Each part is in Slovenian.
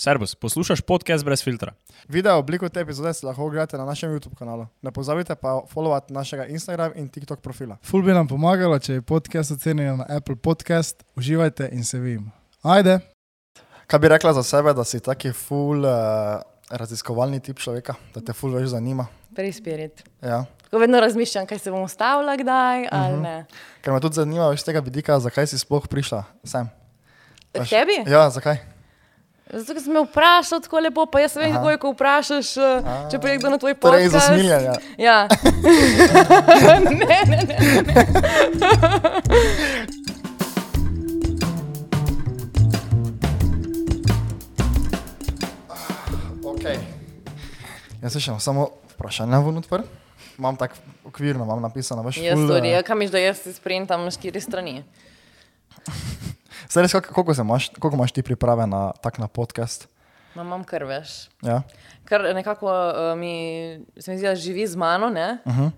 Servus, poslušaj podcast brez filtra. Video obliko te epizode si lahko ogledate na našem YouTube kanalu. Ne pozabite pa followati našega Instagram in TikTok profila. Ful bi nam pomagalo, če je podcast ocenjen na Apple Podcast. Uživajte in se vidimo. Ajde! Kaj bi rekla za sebe, da si taki full uh, raziskovalni tip človeka, da te full več zanima? Prej spirit. Ja. Ko vedno razmišljam, kaj se bom ustavila, kdaj uh -huh. ali ne. Ker me tudi zanima iz tega vidika, zakaj si sploh prišla sem. K tebi? Ja, zakaj? Zato, ker si me vprašal tako lepo, pa jaz vem, Aha. kako je, ko vprašaš, eh, če prije kdo na tvoj Torej iz podcast. usmiljenja. Ja. ne, ne, ne. Okay. Jaz se še imam samo vprašanje vun odpr. Imam tako okvirno, imam napisano, veš, Jaz tudi, ja, kam miš, da jaz na štiri strani. Saj res, koliko, koliko, se imaš, koliko imaš ti priprave na tak na podcast? Ma, imam kar veš. Ja? Kar nekako uh, mi, se mi zdi, da živi z mano, ne? Uh -huh.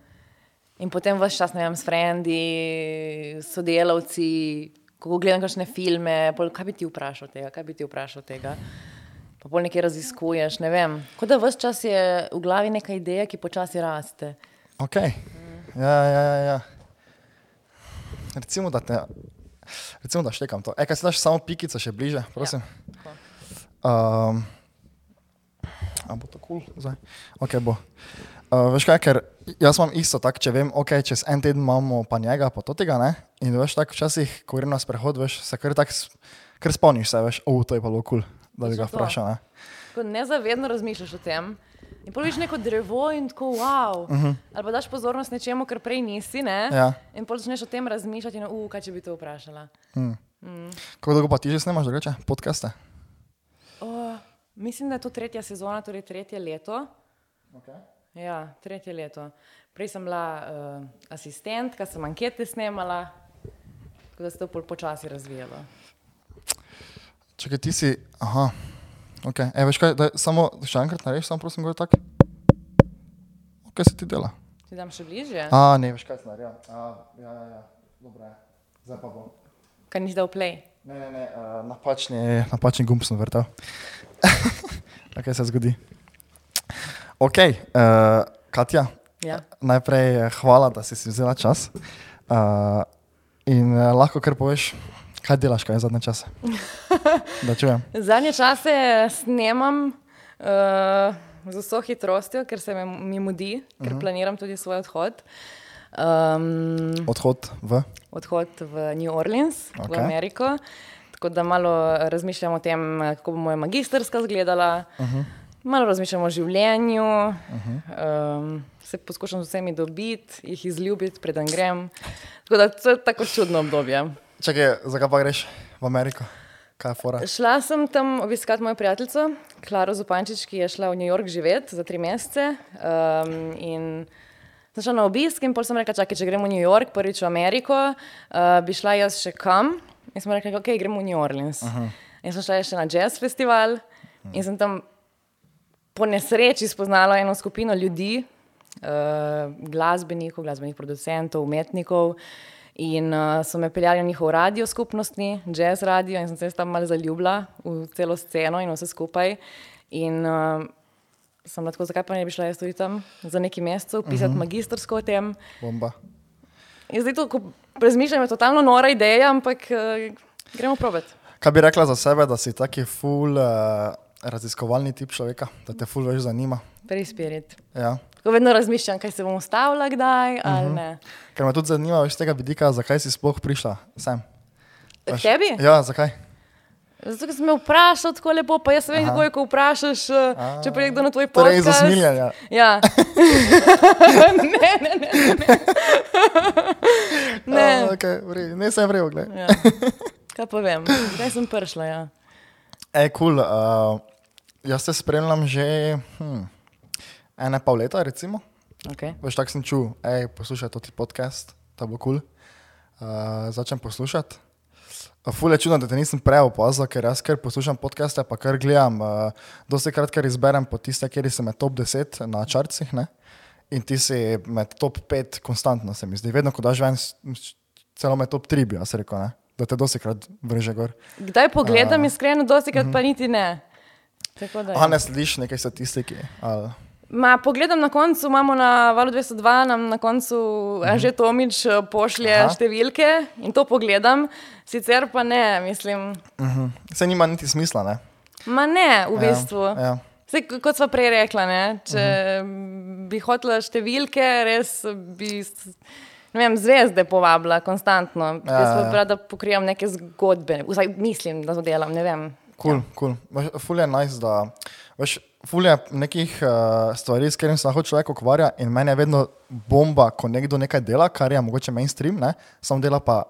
In potem vse čas, ne vem, s frendi, sodelavci, ko gledam kakšne filme, pol, kaj bi ti vprašal tega, kaj bi ti vprašal tega. Pa pol nekaj raziskuješ, ne vem. Kot da vse čas je v glavi neka ideja, ki počasi raste. Ok. Ja, ja, ja, ja. Recimo, da te. Recimo, da štekam to. E, kaj si daš samo pikico še bliže, prosim. tako. Um, a bo to kul cool zdaj? Ok, bo. Uh, veš kaj, ker jaz imam isto tako, če vem, ok, čez en teden imamo pa njega, pa to tega ne. In veš tako, včasih, ko grem na sprehod, veš, se kar tako, kar spomniš se, veš, o, to je pa bilo kul, cool, da bi ga vprašal, ne. Ko nezavedno razmišljaš o tem. In pol vidiš neko drevo in tako, wow. Uh -huh. Ali pa daš pozornost nečemu, kar prej nisi, ne? Ja. In pol začneš o tem razmišljati, in uh, kaj če bi to vprašala. Kako dolgo pa ti že snemaš, drugače, podcaste? Oh, mislim, da je to tretja sezona, torej tretje leto. Okay. Ja, tretje leto. Prej sem bila uh, asistentka, sem ankete snemala, tako da se to pol počasi razvijalo. Čakaj, ti si, aha, ok, e, veš kaj, daj, samo še enkrat narediš, samo prosim, gore tako. Ok, se ti dela. Ti dam še bližje? A, ne, veš kaj sem naredil. A, ja, ja, ja, dobro je. Zdaj pa bom. Kaj nisi dal play? Ne, ne, ne, uh, napačni, napačni gumb sem vrtel. Kaj se zgodi? Ok, uh, Katja, Ja. najprej eh, hvala, da si si vzela čas. Uh, in uh, lahko kar poveš, kaj delaš, kaj je zadnje čase. Zadnje čase snemam uh, z vso hitrostjo, ker se mi mudi, ker uh -huh. planiram tudi svoj odhod. Um, Odhod v. odhod v New Orleans, okay. V Ameriko. Tako da malo razmišljam o tem, kako bo moja magistrska izgledala, uh -huh. malo razmišljam o življenju, uh -huh. um, se poskušam z vsemi dobiti, jih izljubiti, preden grem. Tako da to je tako čudno obdobje. Čakaj, zakaj pa greš v Ameriko? Šla sem tam obiskati mojo prijateljico, Klaro Zupančič, ki je šla v New York živeti za tri mesece. Um, in sem šla na obisk in pol sem rekla, čakaj, če gremo v New York, prvič v Ameriko, uh, bi šla jaz še kam. In sem rekla, ok, gremo v New Orleans. Uh -huh. In sem šla še na jazz festival in sem tam po nesreči spoznala eno skupino ljudi, uh, glasbenikov, glasbenih producentov, umetnikov. In uh, so me peljali v njihov radio skupnostni, jazz radio, in sem se tam malo zaljubila v celo sceno in vse skupaj. In uh, sem bila tako, zakaj pa ne bi šla jaz tudi tam za nekaj mesecev, pisati uh -huh. magistrsko o tem. Bomba. In zdaj to, ko razmišljam, je totalno nora ideja, ampak uh, gremo probat. Kaj bi rekla za sebe, da si taki full uh, raziskovalni tip človeka, da te full več zanima? Prej spirit. Ja. Ko vedno razmišljam, kaj se bom ustavila, kdaj uh -huh. ali ne. Ker me tudi zanima iz tega vidika, zakaj si sploh prišla sem. Veš- tebi? Ja, zakaj? Zato, ker si me vprašal tako lepo, pa jaz vem, Aha. kako je, ko vprašaš, eh, če prije kdo na tvoj Torej iz podcast. usmiljenja. Ja. ne, ne, ne. Ne, ne. A, okay, vrej, ne sem vrel, gledaj. Ja. Kaj pa vem, zdaj sem prišla. Ja. E, kul, cool, uh, jaz te spremljam že hm, ene pol leta, recimo. Okay. Veš, tako sem čul, ej, poslušaj to ti podcast, to bo kul. Cool. Uh, začnem poslušati. Uh, Ful je čudno, da te nisem prej opazil, ker jaz kar poslušam podcaste, pa kar gledam. Uh, dosti krat, ker izberem po tiste, kjer sem med top 10 na čarcih, ne? in ti si med top 5 konstantno, se mi zdi. Vedno, ko daš ven, celo med top 3 bi jaz rekel, ne? da te dosti krat vrže gor. Kdaj pogledam, iskreno, dosti krat pa niti ne. Tako da, A ja. ne slediš nekaj statistiki? Ali... Ma, pogledam na koncu, imamo na valu 202, nam na koncu uh že Tomič eh, pošlje Aha. Številke in to pogledam, sicer pa ne, mislim. Se nima niti smisla, ne? Ma ne, v Ja, bistvu. ja. Sej, k- kot sva prej rekla, ne, če uh -huh. bi hotela številke, res bi vem, zvezde povabila konstantno. Ja, Ja, Jaz ja. pa rada pokrivam neke zgodbe, vsaj mislim, da to delam. Kul, kul. Cool. Ful je nice, da veš, ful je nekih uh, stvari, s katerimi se lahko človek ukvarja in meni je vedno bomba, ko nekdo nekaj dela, kar je mogoče mainstream, ne? sam dela pa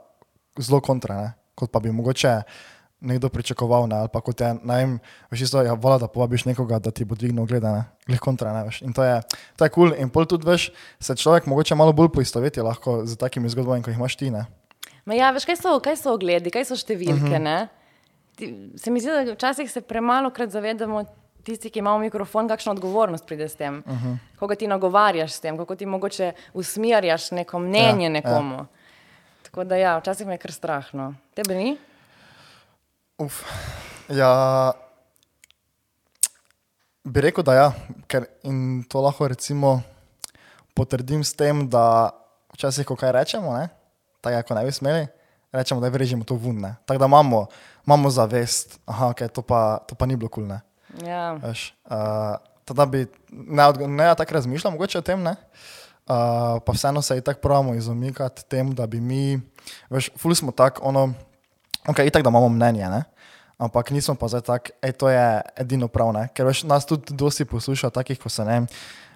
zelo kontra, ne? kot pa bi mogoče nekdo pričakoval, ne? ali pa kot je, ne vem, veš, isto je vola, da povabiš nekoga, da ti bo dvignil gledane, glih kontra, ne veš. In to je, to je cool. in pol tudi veš, se človek mogoče malo bolj poistoveti lahko z takimi zgodbami, kot jih imaš ti, ne. Ma ja, veš, kaj so, kaj so ogledi, kaj so številke. Uh Mhm. -huh. Ti, se mi zdi, da včasih se premalo krat zavedamo, tisti, ki imamo mikrofon, kakšna odgovornost pride s tem. Uh. -huh. Kako ti nagovarjaš s tem, kako ti mogoče usmerjaš neko mnenje Ja, ja, nekomu. Ja. Tako da ja, včasih me je kar strahno. Tebe ni? Uf. Ja, bi rekel, da ja, ker in to lahko recimo potrdim s tem, da včasih, ko kaj rečemo, ne, tako ako ne bi smeli, rečemo, da je vrežemo to vun. ne. Tako da imamo, imamo zavest, aha, okay, to, pa, to pa ni bilo kul. Cool, Ja. Veš, uh, teda bi ne, ne ja tako razmišljal, mogoče o tem, ne? Uh, pa vseeno se itak pravimo izomikati tem, da bi mi, veš, ful smo tako, ono, ok, itak da imamo mnenje, ne? Ampak nismo pa zdaj tako, ej, to je edino prav, ne? Ker veš, nas tudi dosti posluša takih, ko se ne,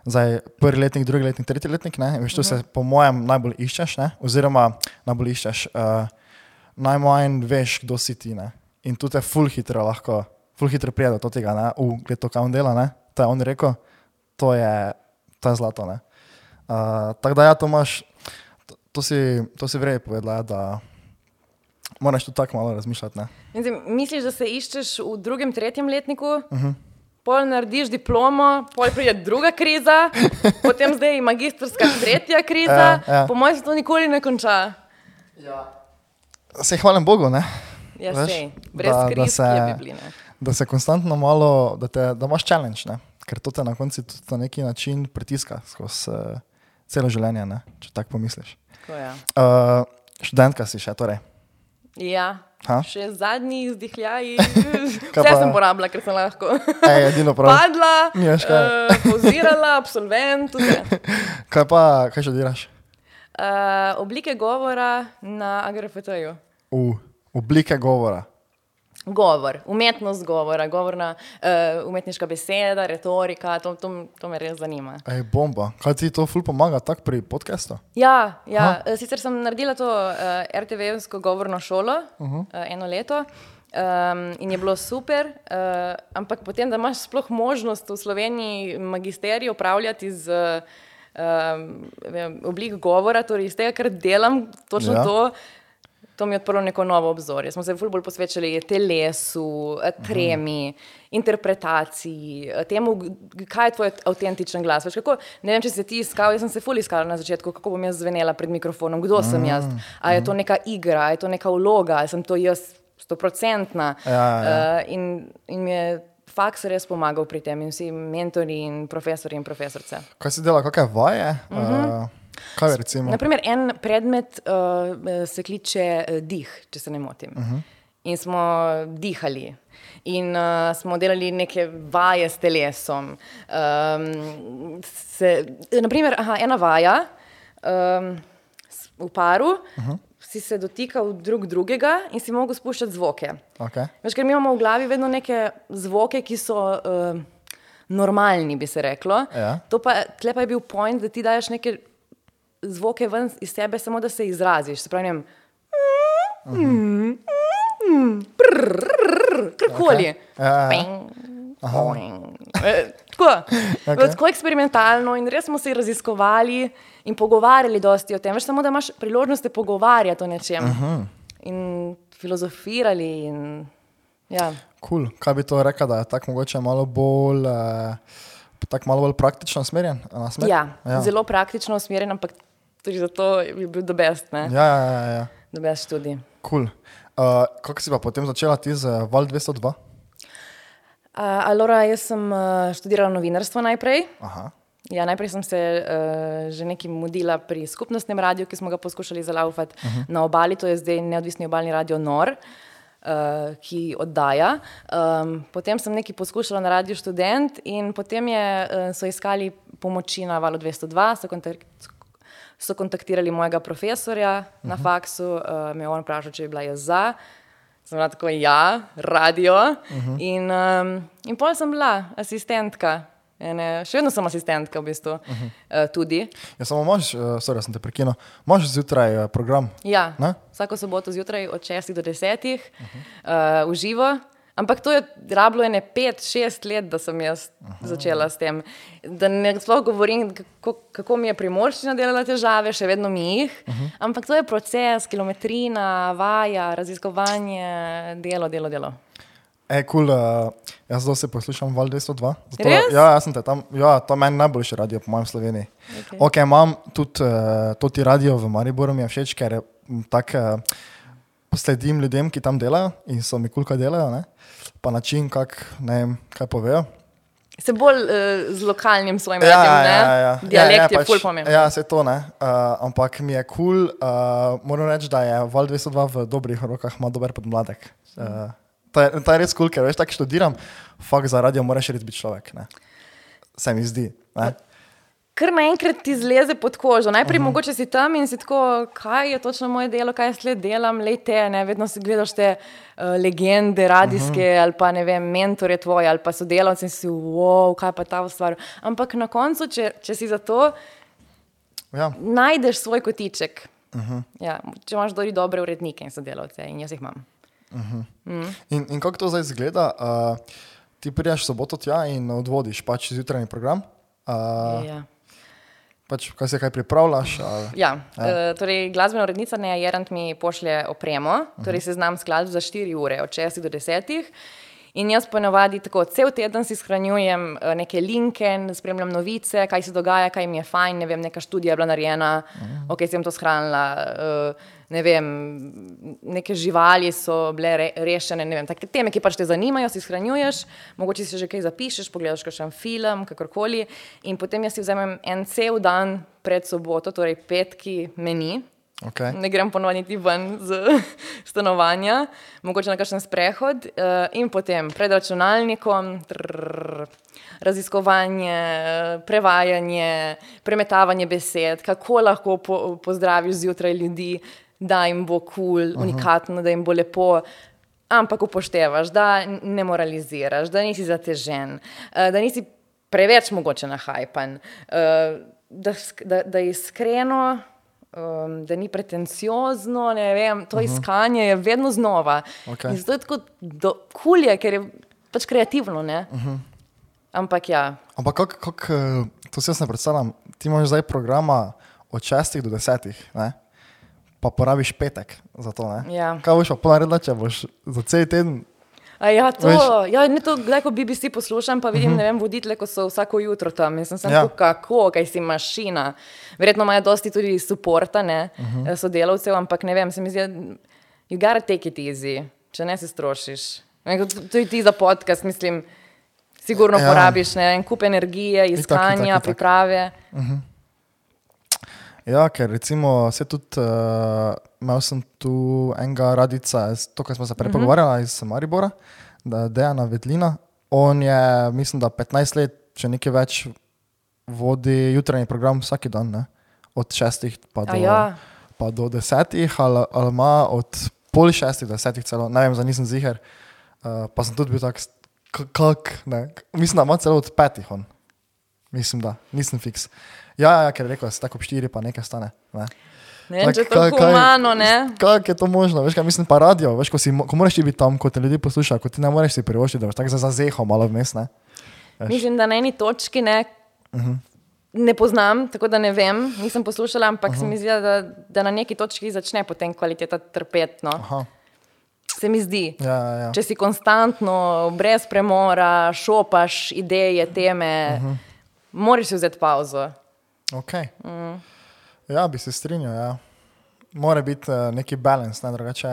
zdaj prvi letnik, drugi letnik, tretji letnik, ne? Veš, tu se po mojem najbolj iščeš, ne? Oziroma najbolj iščeš, uh, najmanj veš, kdo si ti, ne? In tu te ful hitro lahko, ful hitro pride do tega, ne? U, gled to, kaj on dela, ne? To je on rekel, to je, to je zlato, ne? Uh, tako da ja, to imaš, to, to si, to si vrej povedala, ja, da moraš tu tako malo razmišljati, ne? Mislim, misliš, da se iščeš v drugem, tretjem letniku? Uh -huh. Pol narediš diplomo, pol pride druga kriza, potem zdaj magistrska tretja kriza. Ja, ja. Po mojem se to nikoli ne konča. Se hvalim Bogu, ne? Ja, Veš, sej, brez da- da kriz, se- ki je bibline. Da se konstantno malo, da, te, da imaš challenge, ne? ker to te na koncu tudi na neki način pritiska skozi uh, celo življenje, ne? če tako pomisliš. Tako, ja. Uh, študentka si še, torej. ja. Ha? Še zadnji izdihljaji. Kaj Vse sem porabila, ker sem lahko. Ej, edino prav. Padla, uh, pozirala, absolvent, vse. Kaj pa, kaj študiraš? Uh, oblike govora na AGRFT-ju. V oblike govora. Govor, umetnost govora, govorna, uh, umetniška beseda, retorika, to, to, to me res zanima. Ej, bomba. Kaj ti to ful pomaga tako pri podkastu? Ja, ja. eh, sicer sem naredila to uh, RTV-evsko govorno šolo uh -huh. uh, eno leto. Um, in je bilo super, uh, ampak potem, da imaš sploh možnost v Sloveniji magisterij upravljati z um, oblik govora, torej iz tega, kar delam, točno Ja. ja. to, to mi je odprlo neko novo obzorje. Smo se bolj posvečali telesu, eh, tremi, interpretaciji, eh, temu, kaj je tvoj avtentičen glas. Veš, kako, ne vem, če si ti iskal, jaz sem se ful iskala na začetku, kako bom jaz zvenela pred mikrofonom, kdo sem jaz. A je to neka igra, je to neka vloga, ali sem to jaz stoprocentna. Ja, ja. Uh, in, in mi je faks res pomagal pri tem in vsi mentori in profesori in profesorice. Kaj si dela, kakšne vaje? Uh -huh. uh, kaj je recimo? Naprimer, en predmet uh, se kliče uh, dih, če se ne motim. Uh -huh. In smo dihali. In uh, smo delali neke vaje s telesom. Um, se, naprimer, aha, ena vaja um, v paru, uh -huh. si se dotikal drug drugega in si mogel spuščati zvoke. Okay. Veš, ker mi imamo v glavi vedno neke zvoke, ki so uh, normalni, bi se reklo. Ja. To pa, tle pa je bil point, da ti daš neke zvoke ven iz sebe, samo da se izraziš. Se pravi, karkoli. Tako, okay. tako eksperimentalno in res smo se raziskovali in pogovarjali dosti o tem. Veš, samo da imaš priložnost se pogovarjati o nečem. Uh -huh. In filozofirali. In, ja. Cool. Kaj bi to rekel, da je tako mogoče malo bolj, uh, tako malo bolj praktično usmerjen? ja. ja, zelo praktično usmerjen, ampak tudi zato je bil the best, ne? Ja, ja, ja. ja. The best študij. Cool. Uh, kako si pa potem začela ti z Val 202? Uh, Alora, jaz sem uh, študirala novinarstvo najprej. Aha. Ja, najprej sem se uh, že nekaj mudila pri skupnostnem radiju, ki smo ga poskušali zalaufati uh -huh. na obali, to je zdaj neodvisni obalni radio Nor, uh, ki oddaja. Um, potem sem nekaj poskušala na radiju študent in potem je, uh, so iskali pomoči na valu 202, so, so kontaktirali mojega profesorja uh -huh. na faksu, uh, me je on vprašal, če je bila jaz za. Sem bila tako, ja, radio. Uh -huh. In, um, in pol sem bila asistentka. Ene, še vedno sem asistentka, v bistvu. Uh -huh. uh, tudi. Ja, samo imaš, uh, sorry, sem te prekinil, imaš zjutraj uh, program. Ja, Ne? vsako soboto zjutraj od 6 do 10 uh -huh. uh, v živo. Ampak to je rabilo ene 5-6 let, da sem jaz Aha. začela s tem. Da ne sploh govorim, kako, kako mi je primorščina delala težave, še vedno mi jih. Aha. Ampak to je proces, kilometrina, vaja, raziskovanje, delo, delo, delo. E, kul, cool, uh, jaz zelo se poslušam Val 202. Zato, ja, jaz sem te tam, ja, to je meni najboljši radio, po mojem Sloveniji. Okej. Ok, imam tudi uh, to ti radio v Mariboru, mi je všeč, ker je tak, uh, sledim ljudem, ki tam delajo in so mi kul, kaj delajo, ne? pa način, kak, ne vem, kaj povejo. Se bolj uh, z lokalnim svojim Ja, radijem, ja, ja, ja. Dialekt ja, je pač, ful pomemben. Ja, se to ne. Uh, ampak mi je kul, cool, uh, moram reči, da je Val 202 v dobrih rokah, ima dober podmladek. Uh, to, je, to je res kul, cool, ker veš, tako študiram, fakt za radio moraš res biti človek. Ne? Se mi zdi. Ne? Kar naenkrat ti zleze pod kožo. Najprej uh -huh. mogoče si tam in si tako, kaj je točno moje delo, kaj jaz le delam, le te, ne vedno si gledaš te uh, legende, radijske uh -huh. ali pa ne vem, mentore tvoje ali pa sodelavce in si, wow, kaj pa ta stvar. Ampak na koncu, če, če si za to, Ja. najdeš svoj kotiček. Uh -huh. ja, če imaš dori dobre urednike in sodelavce in jaz jih imam. In, in kako to zdaj izgleda? Uh, ti prideš soboto tja in odvodiš pač zjutrajni program. Uh, Ja. Pač, kaj se kaj pripravljaš? Ali, Ja, ja. Uh, torej, glasbena urednica Neja Jerant mi pošlje opremo, torej seznam skladb za 4 ure, od 6 do 10. In jaz ponovadi tako cel teden si shranjujem eh, neke linke, spremljam novice, kaj se dogaja, kaj mi je fajn, ne vem, neka študija je bila narejena, ok, sem to shranila, eh, ne vem, neke živali so bile re, rešene, ne vem, take teme, ki pač te zanimajo, si shranjuješ, mogoče si že kaj zapišeš, pogledaš kakšen film, kakorkoli. In potem jaz si vzamem en cel dan pred soboto, torej petki meni, okay. ne grem ponovno niti ven z stanovanja, mogoče na kakšen sprehod uh, in potem pred računalnikom. Trrr, Raziskovanje, prevajanje, premetavanje besed, kako lahko po, pozdraviš zjutraj ljudi, da jim bo kul, cool, unikatno, da jim bo lepo, ampak upoštevaš, da ne moraliziraš, da nisi zatežen, eh, da nisi preveč mogoče nahajpan, eh, da, da, da je iskreno um, da ni pretenciozno, ne vem, to uh -huh. iskanje je vedno znova. Okej. In zato je tako kulje, ker je pač kreativno. Uh -huh. Ampak ja, Ampak kako, kak, eh, to si jaz ne predstavljam, ti imaš zdaj programa od 6 do 10, ne? pa porabiš petek za to. Ne? Ja. Kaj boš pa naredila, če boš za cel teden? A ja, to, Veš- ja, ne to, kdaj ko BBC poslušam, pa vidim, uh -huh. ne vem, voditelje, ko so vsako jutro tam. Jaz sem samo Ja. kako, kaj si mašina. Verjetno imajo dosti tudi suporta, ne, uh -huh. sodelavcev, ampak ne vem, se mi zdi, you gotta take it easy, če ne se strošiš. Tudi ti za podcast, mislim, sigurno Ja. porabiš ne, en kup energije, iskanja, itak, itak. priprave. Ja, ker recimo se tudi, uh, imel sem tu enega radica, to, kar smo se prej Mhm. pogovarjali iz Maribora, da Dejana Vedlina. On je, mislim, da 15 let, če nekaj več, vodi jutranji program vsak dan, ne? od 6 pa do, A ja. pa do 10, ali, ali ima od pol šestih do 10 celo, ne vem, za nisem ziger. Uh, pa sem tudi bil tak, kak, ne, mislim, da ima celo od petih on. Mislim, da, nisem fiks. Ja, ja, ker je rekel, se tako ob štiri pa nekaj stane. Ne. Ne vem, Tako, če je kaj- to kaj- humano, ne? Kako je to možno? Veš, kaj mislim, pa radio, veš, ko, si, ko moraš ti biti tam, ko te ljudje poslušajo, ko ti ne moreš si privoščiti, da boš tako za zazeho malo vmes, ne? Veš. Mislim, da na eni točki ne, uh -huh. ne poznam, tako da ne vem, nisem poslušala, ampak uh -huh. se mi zdi, da, da na neki točki začne potem kvaliteta trpeti. No. Aha, Se mi zdi. ja, ja, ja. Če si konstantno, brez premora, šopaš ideje, teme, uh -huh. moraš si vzeti pauzo. Okay. Mm. Ja, bi se strinjal. Ja. Mora biti uh, neki balans, ne drugače.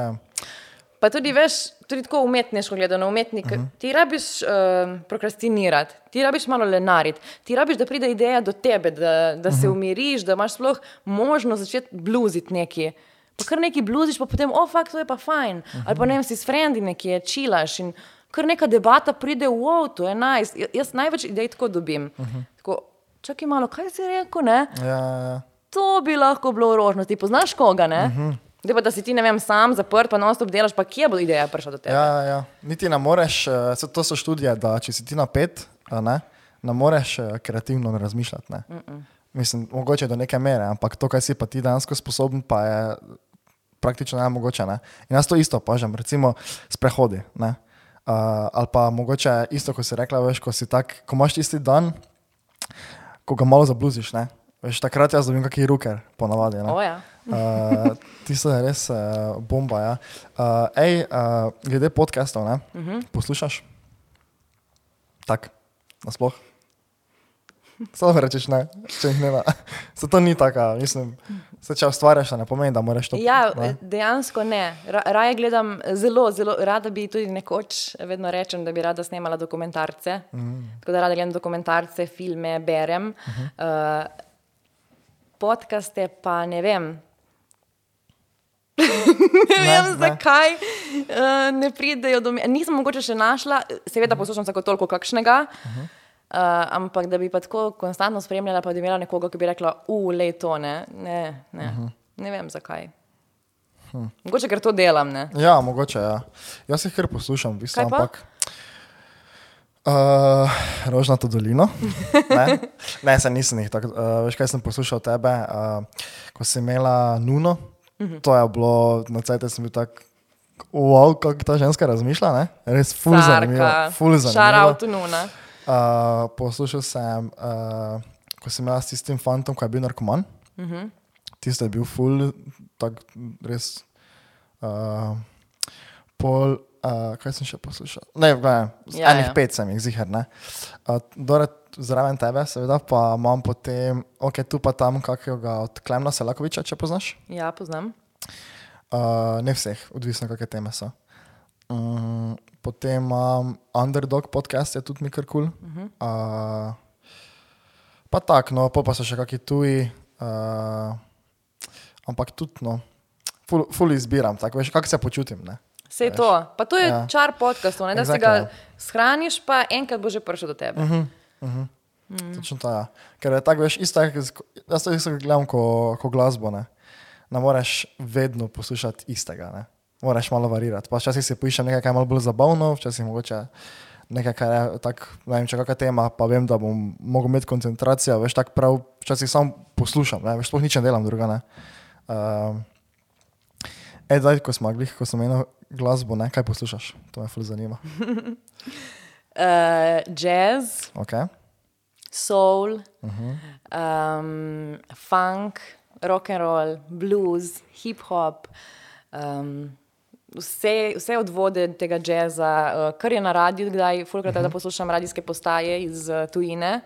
Pa tudi veš, tudi tako umetniško gledano, umetnik, uh -huh. ti rabiš uh, prokrastinirati, ti rabiš malo lenariti, ti rabiš, da pride ideja do tebe, da, da se uh -huh. umiriš, da imaš sploh možnost začeti bluziti nekaj. Pa kar neki bluziš, pa potem, oh, fakt, to je pa fajn. Uh -huh. Ali pa ne vem, si s frendi nekje čilaš in kar neka debata pride, wow, to je najs. Nice. Jaz največ idej tako dobim. Uh -huh. tako, čakaj malo, kaj si rekel, ne? Ja, ja. To bi lahko bilo orožno, ti poznaš koga, ne? Uh -huh. Da, pa, da si ti, vem, sam zaprt, pa non-stop delaš, pa kje bo ideja prišla do tebe? Ja, ja. Niti ne moreš, uh, to so študije, da če si ti napet, ne, ne moreš uh, kreativno razmišljati. Ne. Mm -mm. Mislim, mogoče do neke mere, ampak to, kar si pa ti dejansko sposoben, pa je praktično nemogoče. Ne. In jaz to isto opažam, recimo sprehodi. Ne. Uh, ali pa mogoče isto, ko si rekla, veš, ko si tak, ko imaš tisti dan, ko ga malo zabluziš, ne. Veš, takrat jaz dobim kakšen ruker, ponavadi. Ne. Oh, ja. Uh, ti so res uh, bomba. Ja. Uh, ej, uh, glede podcastov, uh -huh. poslušaš? Tako, nasploh. Samo rečeš, ne, če jih ne. Se to ni tako, mislim. Se če ustvarjaš, ne pomeni, da moraš to. Ja, ne? dejansko ne. Ra raje gledam zelo, zelo rada bi tudi nekoč, vedno rečem, da bi rada snemala dokumentarce. Mm. Tako da rada gledam dokumentarce, filme, berem. Uh -huh. uh, podcaste pa ne vem ne vem, ne, zakaj uh, ne pridejo do mene. Nisem mogoče še našla, seveda poslušam vsako toliko kakšnega, uh -huh. Uh, ampak da bi pa tako konstantno spremljala, pa bi imela nekoga, ki bi rekla, ule, to ne. Ne, ne. Uh -huh. ne vem, zakaj. Hm. Mogoče, ker to delam. Ne? Ja, mogoče. Ja. Jaz jih kar poslušam, v bistvu, ampak. Uh, rožnato dolino. Ne, ne se nisem jih tako. Uh, veš, kaj sem poslušal tebe, uh, ko si imela Nuno. -hmm. To je bilo, na cajt sem bil tak, wow, kako ta ženska razmišlja, ne? res fulzano. Šarao tu nuna. Uh, poslušal sem, uh, ko sem imel s tistim fantom, ko je bil narkoman. Mm -hmm. Tisti je bil ful, tak res. Uh, pol, uh, kaj sem še poslušal? Ne, gledaj, ja, enih ja. pet sem jih zihar. Uh, zraven tebe, seveda, pa imam potem, ok, tu pa tam kakega od Klemna Selakoviča, če poznaš. Ja, poznam. Uh, ne vseh, odvisno kakšne teme so. Um, potem imam Underdog podcast, je tudi mi kar kul. Cool. Uh -huh. uh, pa tako, no, pa so še kakšni tuji, uh, ampak tudi, no, ful, ful izbiram, tako veš, kako se počutim. Ne? Vse je to. Pa to je ja. čar podcastov, da exactly. si ga shraniš, pa enkrat bo že prišel do tebe. Uh -huh. Uh -huh. mm. Točno to je. Ja. Ker je tako, veš, isto je, jaz to isto gledam kot ko glasbo. Ne? ne moreš vedno poslušati istega, ne? Moraš malo varirati. Pa včasih si poiščem nekaj, kar je malo bolj zabavno, včasih mogoče nekaj, kar je tako, ne vem, če kakšna tema, pa vem, da bom mogel imeti koncentracijo, veš, tako prav, včasih samo poslušam, ne? veš, sploh nič ne delam druga. Ne? Uh, Ej, daj, ko smo mogli, ko sem imel glasbo, ne? kaj poslušaš? To me ful zanima. uh, jazz, okay. soul, uh -huh. um, funk, rock and roll, blues, hip hop. Um, Vse, vse odvode tega jazza, uh, kar je na radiju, kdaj fulkrat, uh -huh. mhm. poslušam radijske postaje iz uh, tujine,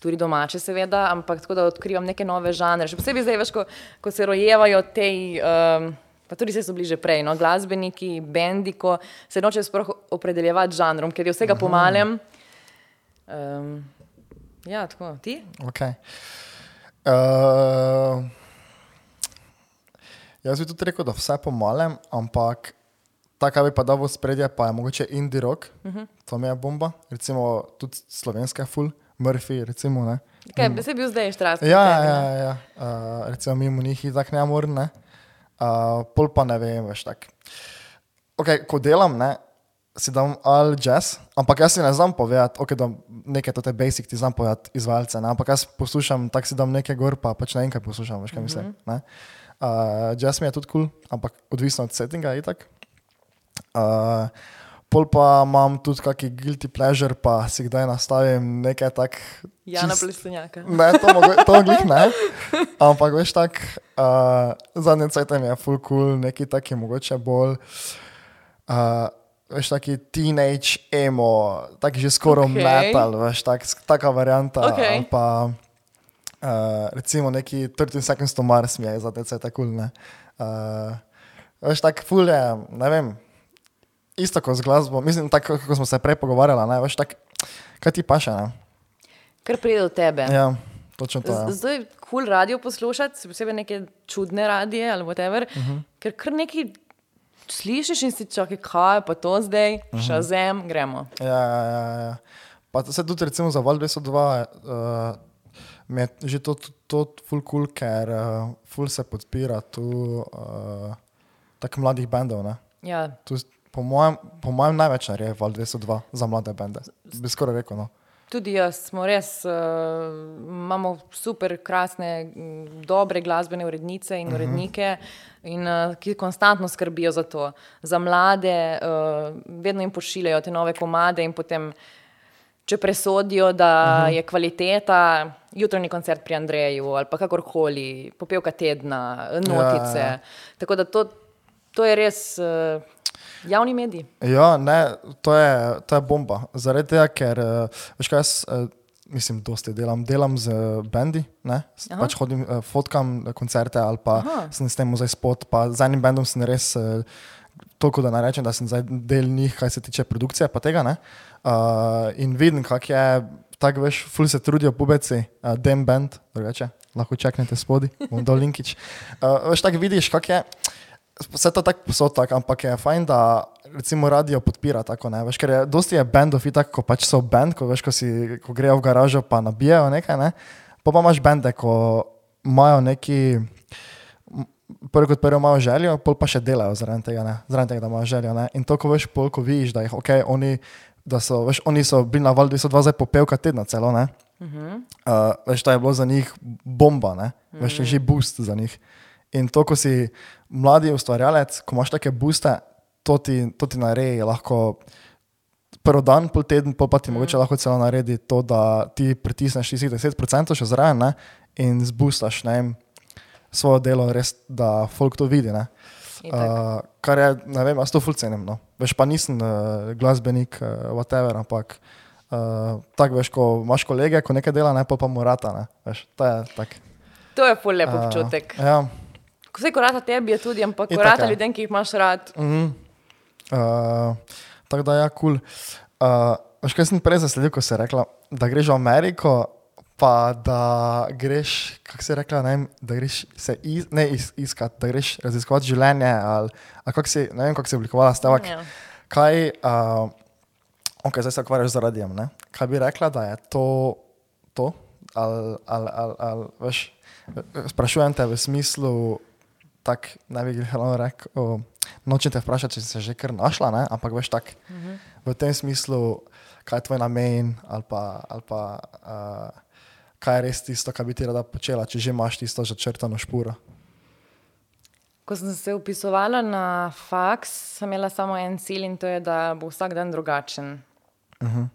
tudi domače, seveda, ampak tako da odkrivam neke nove žanre. Še posebej zdaj, veš, ko, ko se rojevajo te. Um, pa tudi se so bliže prej, no, glasbeniki, bendi, ko se noče sploh opredeljevati žanrom, ker je vsega -huh. pomalem. Um, ja, tako, ti? Okay. Uh, jaz bi tudi rekel, da vse pomalem, ampak tako bi pa dal v spredje, pa je mogoče indie rock, uh -huh. to mi je bomba, recimo tudi slovenska full, Murphy, recimo. Ne. Kaj, bi se bil zdaj štrast? Ja, ja, ja. Uh, recimo mimo njih je tako neamorne uh, pol pa ne vem, veš tak. Okay, ko delam, ne, si dam al jazz, ampak jaz si ne znam povedati, okay, da nekaj to te basic ti znam povedati izvajalce, ne, ampak jaz poslušam, tako si dam nekaj gor, pa pač ne enkrat poslušam, veš kaj mislim. Mm -hmm. Uh, jazz mi je tudi kul, cool, ampak odvisno od settinga je tak. Uh, Pol pa imam tudi kakšen guilty pleasure, pa si kdaj nastavim nekaj tak. Ja, na plesnjaka. Ne, to, mogo, to glih ne. Ampak veš tak, uh, zadnji cajt mi je full cool, neki taki mogoče bolj, uh, veš taki teenage emo, taki že skoro okay. metal, veš tak, taka varianta. Okay. Pa uh, recimo neki 13 seconds to Mars mi je zadnji cajt cool, ne. Uh, veš tak full je, ne vem isto kot z glasbo, mislim, tako kot smo se prej pogovarjali, ne, veš, tak, kaj ti paše, ne? Kar pride do tebe. Ja, točno to. Ja. Zdaj je kul cool radio poslušati, posebej neke čudne radije ali whatever, uh Mhm. -huh. ker kar nekaj slišiš in si čakaj, kaj pa to zdaj, uh Mhm. -huh. šazem, gremo. Ja, ja, ja, ja. Pa se tudi recimo za Val 202 uh, mi je že to, to, to ful cool, ker uh, ful se podpira tu uh, tako mladih bendov, ne. Ja. Tu, po, mojem, po mojem največ naredi Val 202 za mlade bende, bi skoraj rekel, no. Tudi jaz smo res, uh, imamo super, krasne, dobre glasbene urednice in urednike, in, uh, ki konstantno skrbijo za to. Za mlade, uh, vedno jim pošiljajo te nove komade in potem, če presodijo, da je kvaliteta, jutranji koncert pri Andreju ali pa kakorkoli, popevka tedna, notice. Ja, ja. Tako da to, to je res uh, javni medij. Ja, ne, to je, to je bomba. Zaradi tega, ker uh, veš kaj, jaz uh, mislim, dosti delam. Delam z bendi, ne, Aha. pač hodim, fotkam koncerte ali pa Aha. sem s tem zdaj spot. Pa z enim bendom sem res toliko, da ne rečem, da sem zdaj del njih, kar se tiče produkcije pa tega. Ne, uh, in vidim, kak je, tako veš, ful se trudijo pubeci, uh, dem band, drugače. Lahko čaknete spodaj, bom dol linkič. Uh, veš, tako vidiš, kak je. Vse to tako posod, tak, ampak je fajn, da recimo radio podpira tako, ne, veš, ker je dosti je bendov, tako, ko pač so bend, ko veš, ko, si, ko grejo v garažo pa nabijajo nekaj, ne, pa pa imaš bende, ko imajo neki, prvo kot prvo imajo željo, pol pa še delajo zaradi tega, ne, zaradi tega, da imajo željo, ne, in to, ko veš, pol, ko vidiš, da jih, ok, oni, da so, veš, oni so bili na val 202 zdaj popevka tedna celo, ne, Uh, veš, to je bilo za njih bomba, ne? veš, je že boost za njih. In to, ko si mladi ustvarjalec, ko imaš take booste, to ti, to ti naredi lahko prvi dan, pol teden, pol pa ti mm. mogoče lahko celo naredi to, da ti pritisneš tistih 10% še zraven ne? in zboostaš ne vem, svoje delo, res, da folk to vidi. Ne? Uh, kar je, ne vem, jaz to ful cenim. No. Veš, pa nisem uh, glasbenik, uh, whatever, ampak uh, tako veš, ko imaš kolege, ko nekaj dela, ne pa pa morata. Ne. Veš, to je tak. To je ful lep Uh, občutek. ja. Vse korata tebi je tudi, ampak Itak, korata ja. ljudem, ki jih imaš rad. Mhm. Uh, tako da, ja, kul. Cool. Uh, veš, kaj sem prej zasledil, ko si rekla, da greš v Ameriko, pa da greš, kako si rekla, ne da greš se iz, ne is, iskat, da greš raziskovati življenje. Ali, ali kako si, ne vem, kako si oblikovala stavek. Ja. Kaj, uh, okay, zdaj se ukvarjaš z radijem. Ne? Kaj bi rekla, da je to, to? Ali, ali, ali, ali, veš, sprašujem te v smislu, tako ne bi bilo rekel, nočem te vprašati, če si se že kar našla, ne? ampak veš tako uh -huh. v tem smislu, kaj je tvoj namen ali pa, ali pa uh, kaj je res tisto, kar bi ti rada počela, če že imaš tisto začrtano špuro. Ko sem se upisovala na faks, sem imela samo en cilj in to je, da bo vsak dan drugačen. Uh -huh.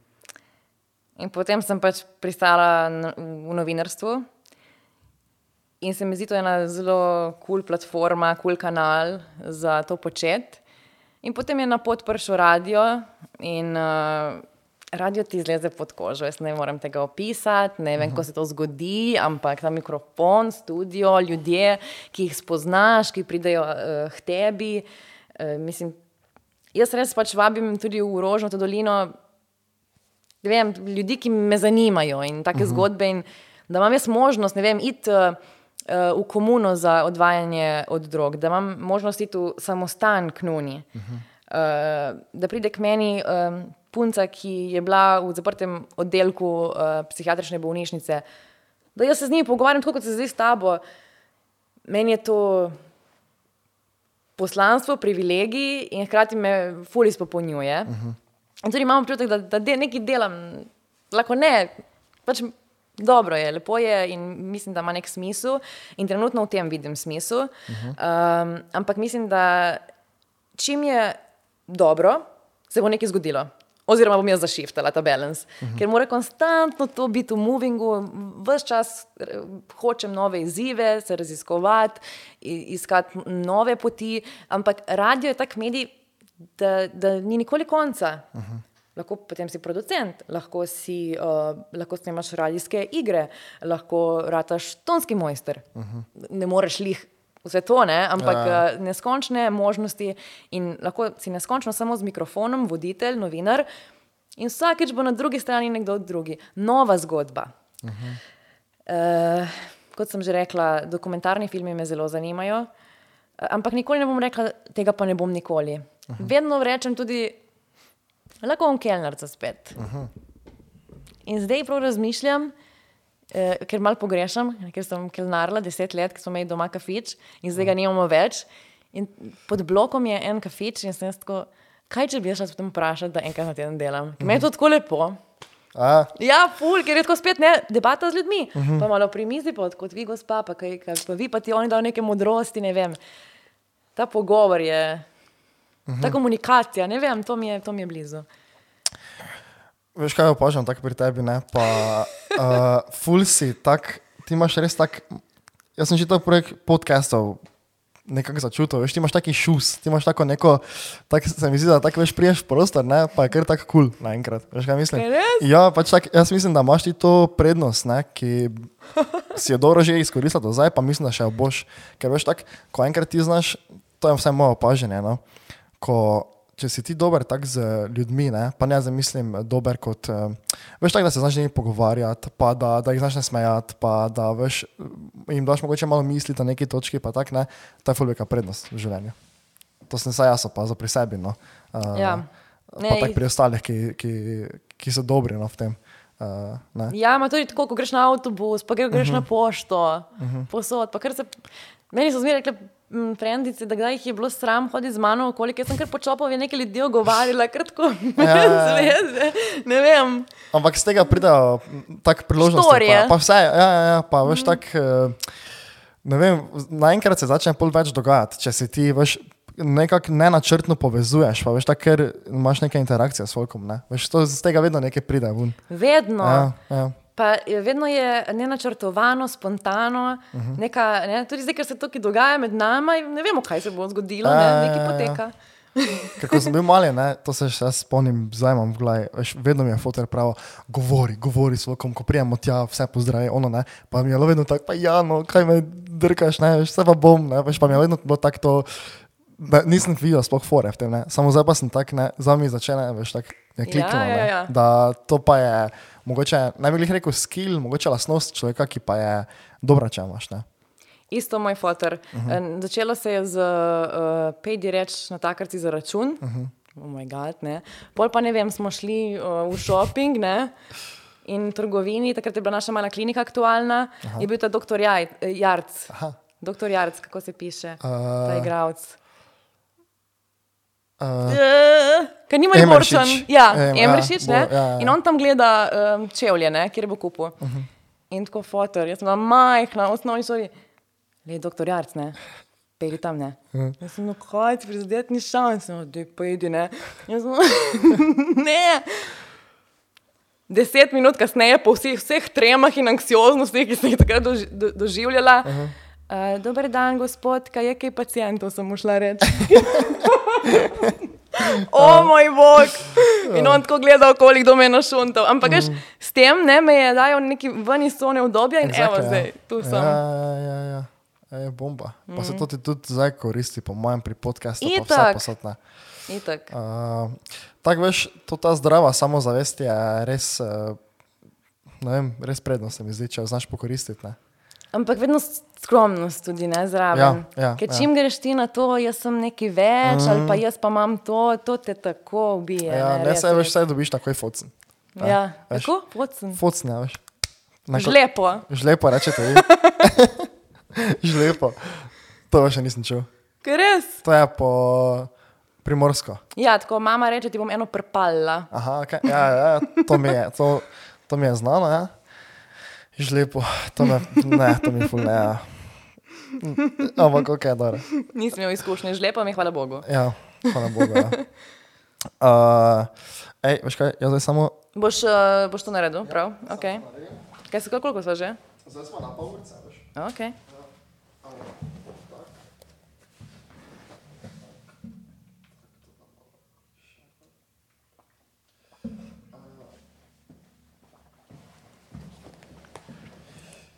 In potem sem pač pristala na- v novinarstvu. In se mi zdi, to je ena zelo kul cool platforma, kul cool kanal za to početi. In potem je na pot prišel radio in uh, radio ti zleze pod kožo. Jaz ne morem tega opisati, ne vem, kako se to zgodi, ampak ta mikrofon, studio, ljudje, ki jih spoznaš, ki pridejo uh, k tebi. Uh, mislim, jaz res pač vabim tudi v Rožno dolino vem, ljudi, ki me zanimajo in take uh -huh. zgodbe. In da imam jaz možnost, ne vem, iti uh, uh, v komuno za odvajanje od drog, da imam možnost iti v samostan k nuni. Uh -huh. uh, da pride k meni um, punca, ki je bila v zaprtem oddelku uh, psihiatrične bolnišnice, da jaz se z njimi pogovarjam, tako kot se zdaj s tabo. Meni je to poslanstvo, privilegij in hkrati me fully izpopolnjuje. Uh -huh. In tudi imam občutek, da, da de, nekaj delam, lahko ne, pač dobro je, lepo je in mislim, da ima nek smisel. In trenutno v tem vidim smisel. Uh -huh. um, ampak mislim, da čim je dobro, se bo nekaj zgodilo. Oziroma bom jaz zašiftala ta balans, uh -huh. ker mora konstantno to biti v movingu, vse čas eh, hočem nove izzive, se raziskovati, iskati nove poti. Ampak radio je tak medij, da, da ni nikoli konca. Uh -huh. Lahko potem si producent, lahko si uh, lahko snimaš radijske igre, lahko rataš tonski mojster. Uh -huh. Ne moreš jih vse to, ne? ampak Ja. ja. neskončne možnosti in lahko si neskončno samo z mikrofonom, voditelj, novinar. In vsakeč bo na drugi strani nekdo drugi. Nova zgodba. Uh -huh. uh, kot sem že rekla, dokumentarni filmi me zelo zanimajo, eh, ampak nikoli ne bom rekla, tega pa ne bom nikoli. Uh -huh. Vedno rečem tudi, lahko bom kelnarca spet. Uh -huh. In zdaj prav razmišljam, eh, ker malo pogrešam, ker sem kelnarila deset let, ker smo imeli doma kafič in zdaj ga nimamo več. In pod blokom je en kafič in sem tako, kaj če bi jaz šla potem vprašati, da enkrat na teden delam. Ker meni je to tako lepo. A, Ja, ful, ker je tako spet ne, debata z ljudmi. Uh -huh. Pa malo pri mizi, pa kot vi, gospa, pa, kaj, kaj, pa vi pa ti oni dajo neke modrosti, ne vem. Ta pogovor je, uh -huh. ta komunikacija, ne vem, to mi je, to mi je blizu. Veš kaj opažam tako pri tebi, ne? Pa uh, ful si, tak, ti imaš res tak, jaz sem že to projekt podcastov nekako začutil, veš, ti imaš taki šus, ti imaš tako neko, tak se mi zdi, da tako veš priješ prostor, ne? Pa je kar tako kul cool, naenkrat, veš kaj mislim? Ja, pač tak, jaz mislim, da imaš ti to prednost, ne? Ki si jo dobro že izkoristila do zdaj, pa mislim, da še jo boš, ker veš tako, ko enkrat ti znaš, to je vse moje opažanje, no? ko če si ti dober tak z ljudmi, ne, pa ne zdaj mislim dober kot, uh, veš tako, da se znaš z njimi pogovarjati, pa da, da jih znaš nasmejati, pa da veš, jim daš mogoče malo misli na neki točki, pa tak ne, to je fulveka prednost v življenju. To sem saj jaz opazil pri sebi, no. Uh, Ja. Pa Ne, tako pri ostalih, ki, ki, ki so dobri no, v tem. Uh, ne. Ja, ima tudi tako, ko greš na avtobus, pa greš uh -huh. na pošto, uh -huh. posod. pa kar Se, meni so zmeraj rekli, frendice, da jih je bilo sram hoditi z mano okoli, ker sem kar počopal, je nekaj ljudi ogovarjala, kar tako, Ja, ja, ja. zveze, ne vem. Ampak z tega pridejo tako priložnosti. Storije. Pa, pa vse, ja, ja, ja, pa veš tako, eh, ne vem, naenkrat se začne pol več dogajati, če si ti veš. Nekako nenačrtno povezuješ, pa veš, tako, ker imaš neke interakcije s folkom. Ne? Veš, to, z tega vedno nekaj pride ven. Vedno. Ja, ja. Pa vedno je nenačrtovano, spontano, uh -huh. neka, ne, tudi zdaj, ker se to ki dogaja med nami, ne vemo, kaj se bo zgodilo, ja, ne, nekaj ja, ja. poteka. Ker ko sem bil mali, ne, to se še spomnim, zdaj imam v glavi, veš, vedno mi je fotor prav, govori, govori s folkom, ko prijemo tja, vse pozdravi, ono ne, pa mi je vedno tako, pa ja, no, kaj me drkaš, ne, veš, vse pa bom, ne, veš, pa mi je vedno bilo tako to, da nisem videl sploh fore v tem, ne, samo zdaj pa sem tak, ne, za mi začne, veš, tako je kliknilo, ja, ne, ja. da to pa je, mogoče, ne bi rekel skill, mogoče lastnost človeka, ki pa je dobra, če imaš, ne. Isto moj fotor. Uh -huh. Začelo se je z uh, pejdi reč na takarci za račun. Uh -huh. Oh moj bog, ne. Pol pa ne vem, smo šli uh, v shopping ne? in trgovini, takrat je bila naša mala klinika aktualna, Aha. je bil ta doktor eh, Jarc. Aha. Doktor Jarc, kako se piše, uh, ta igravc. Uh, Ker nima. Emorčan. Ja, Em, ja, Emršič, bo- ne. ja, ja. In on tam gleda um, čevlje, ne, kjer bo kupil. Uh -huh. In tako fotor, jaz sem bila majhna, osnovni šoli. Le, doktor Jarc, ne. Pejdi tam, ne. Jaz sem, no, kaj ti prizadeti, ni šans, no, da pojdi, ne. Jaz sem, ne. Deset minut kasneje, po vseh, vseh tremah in anksioznosti, ki sem jih takrat doži, do, doživljala. Uh -huh. Uh, dober dan, gospod, kaj je kaj pacijentov, sem mu šla reči. O moj bog! In on tako gleda okoli, kdo me je našuntal. Ampak veš, s tem ne, me je dajal neki ven iz cone obdobja in exactly, evo Exactly, zdaj, tu sem. Ja, ja, ja, ja. Je bomba. Pa mm. se to ti tudi zdaj koristi, po mojem, pri podkastu. Itak. posod. Itak. Uh, Tako veš, to ta zdrava samozavest je res, uh, ne vem, res prednost, se mi zdi, če jo znaš pokoristiti. Ne? Ampak vedno skromnost tudi ne zraven. Ja, ja, Ker ja. čim greš ti na to, jaz sem neki več, mm. ali pa jaz pa imam to, to te tako ubije. Ja, ne, res, se veš, vse dobiš takoj focen. Ja, veš. tako, pocen. Focen, ja, veš. Neko- Žlepo. Žlepo rečete vi. Žlepo. To še nisem. Ker res. To je po primorsko. Ja, tako mama reče, ti bom eno prepalla. Aha, okay. ja, ja, to mi je, to, to mi je znano, ja. Žlepo, to me, ne, to mi ful ne. Ja. Ampak ok, dobro. Nisem imel izkušnje, žlepo mi, hvala Bogu. Ja, hvala Bogu. Ja. Uh, ej, veš kaj, jaz zdaj samo... Boš, uh, boš to naredil, prav? Okay. Kaj se, koliko smo že? Zdaj smo na pol urce, veš. Okay.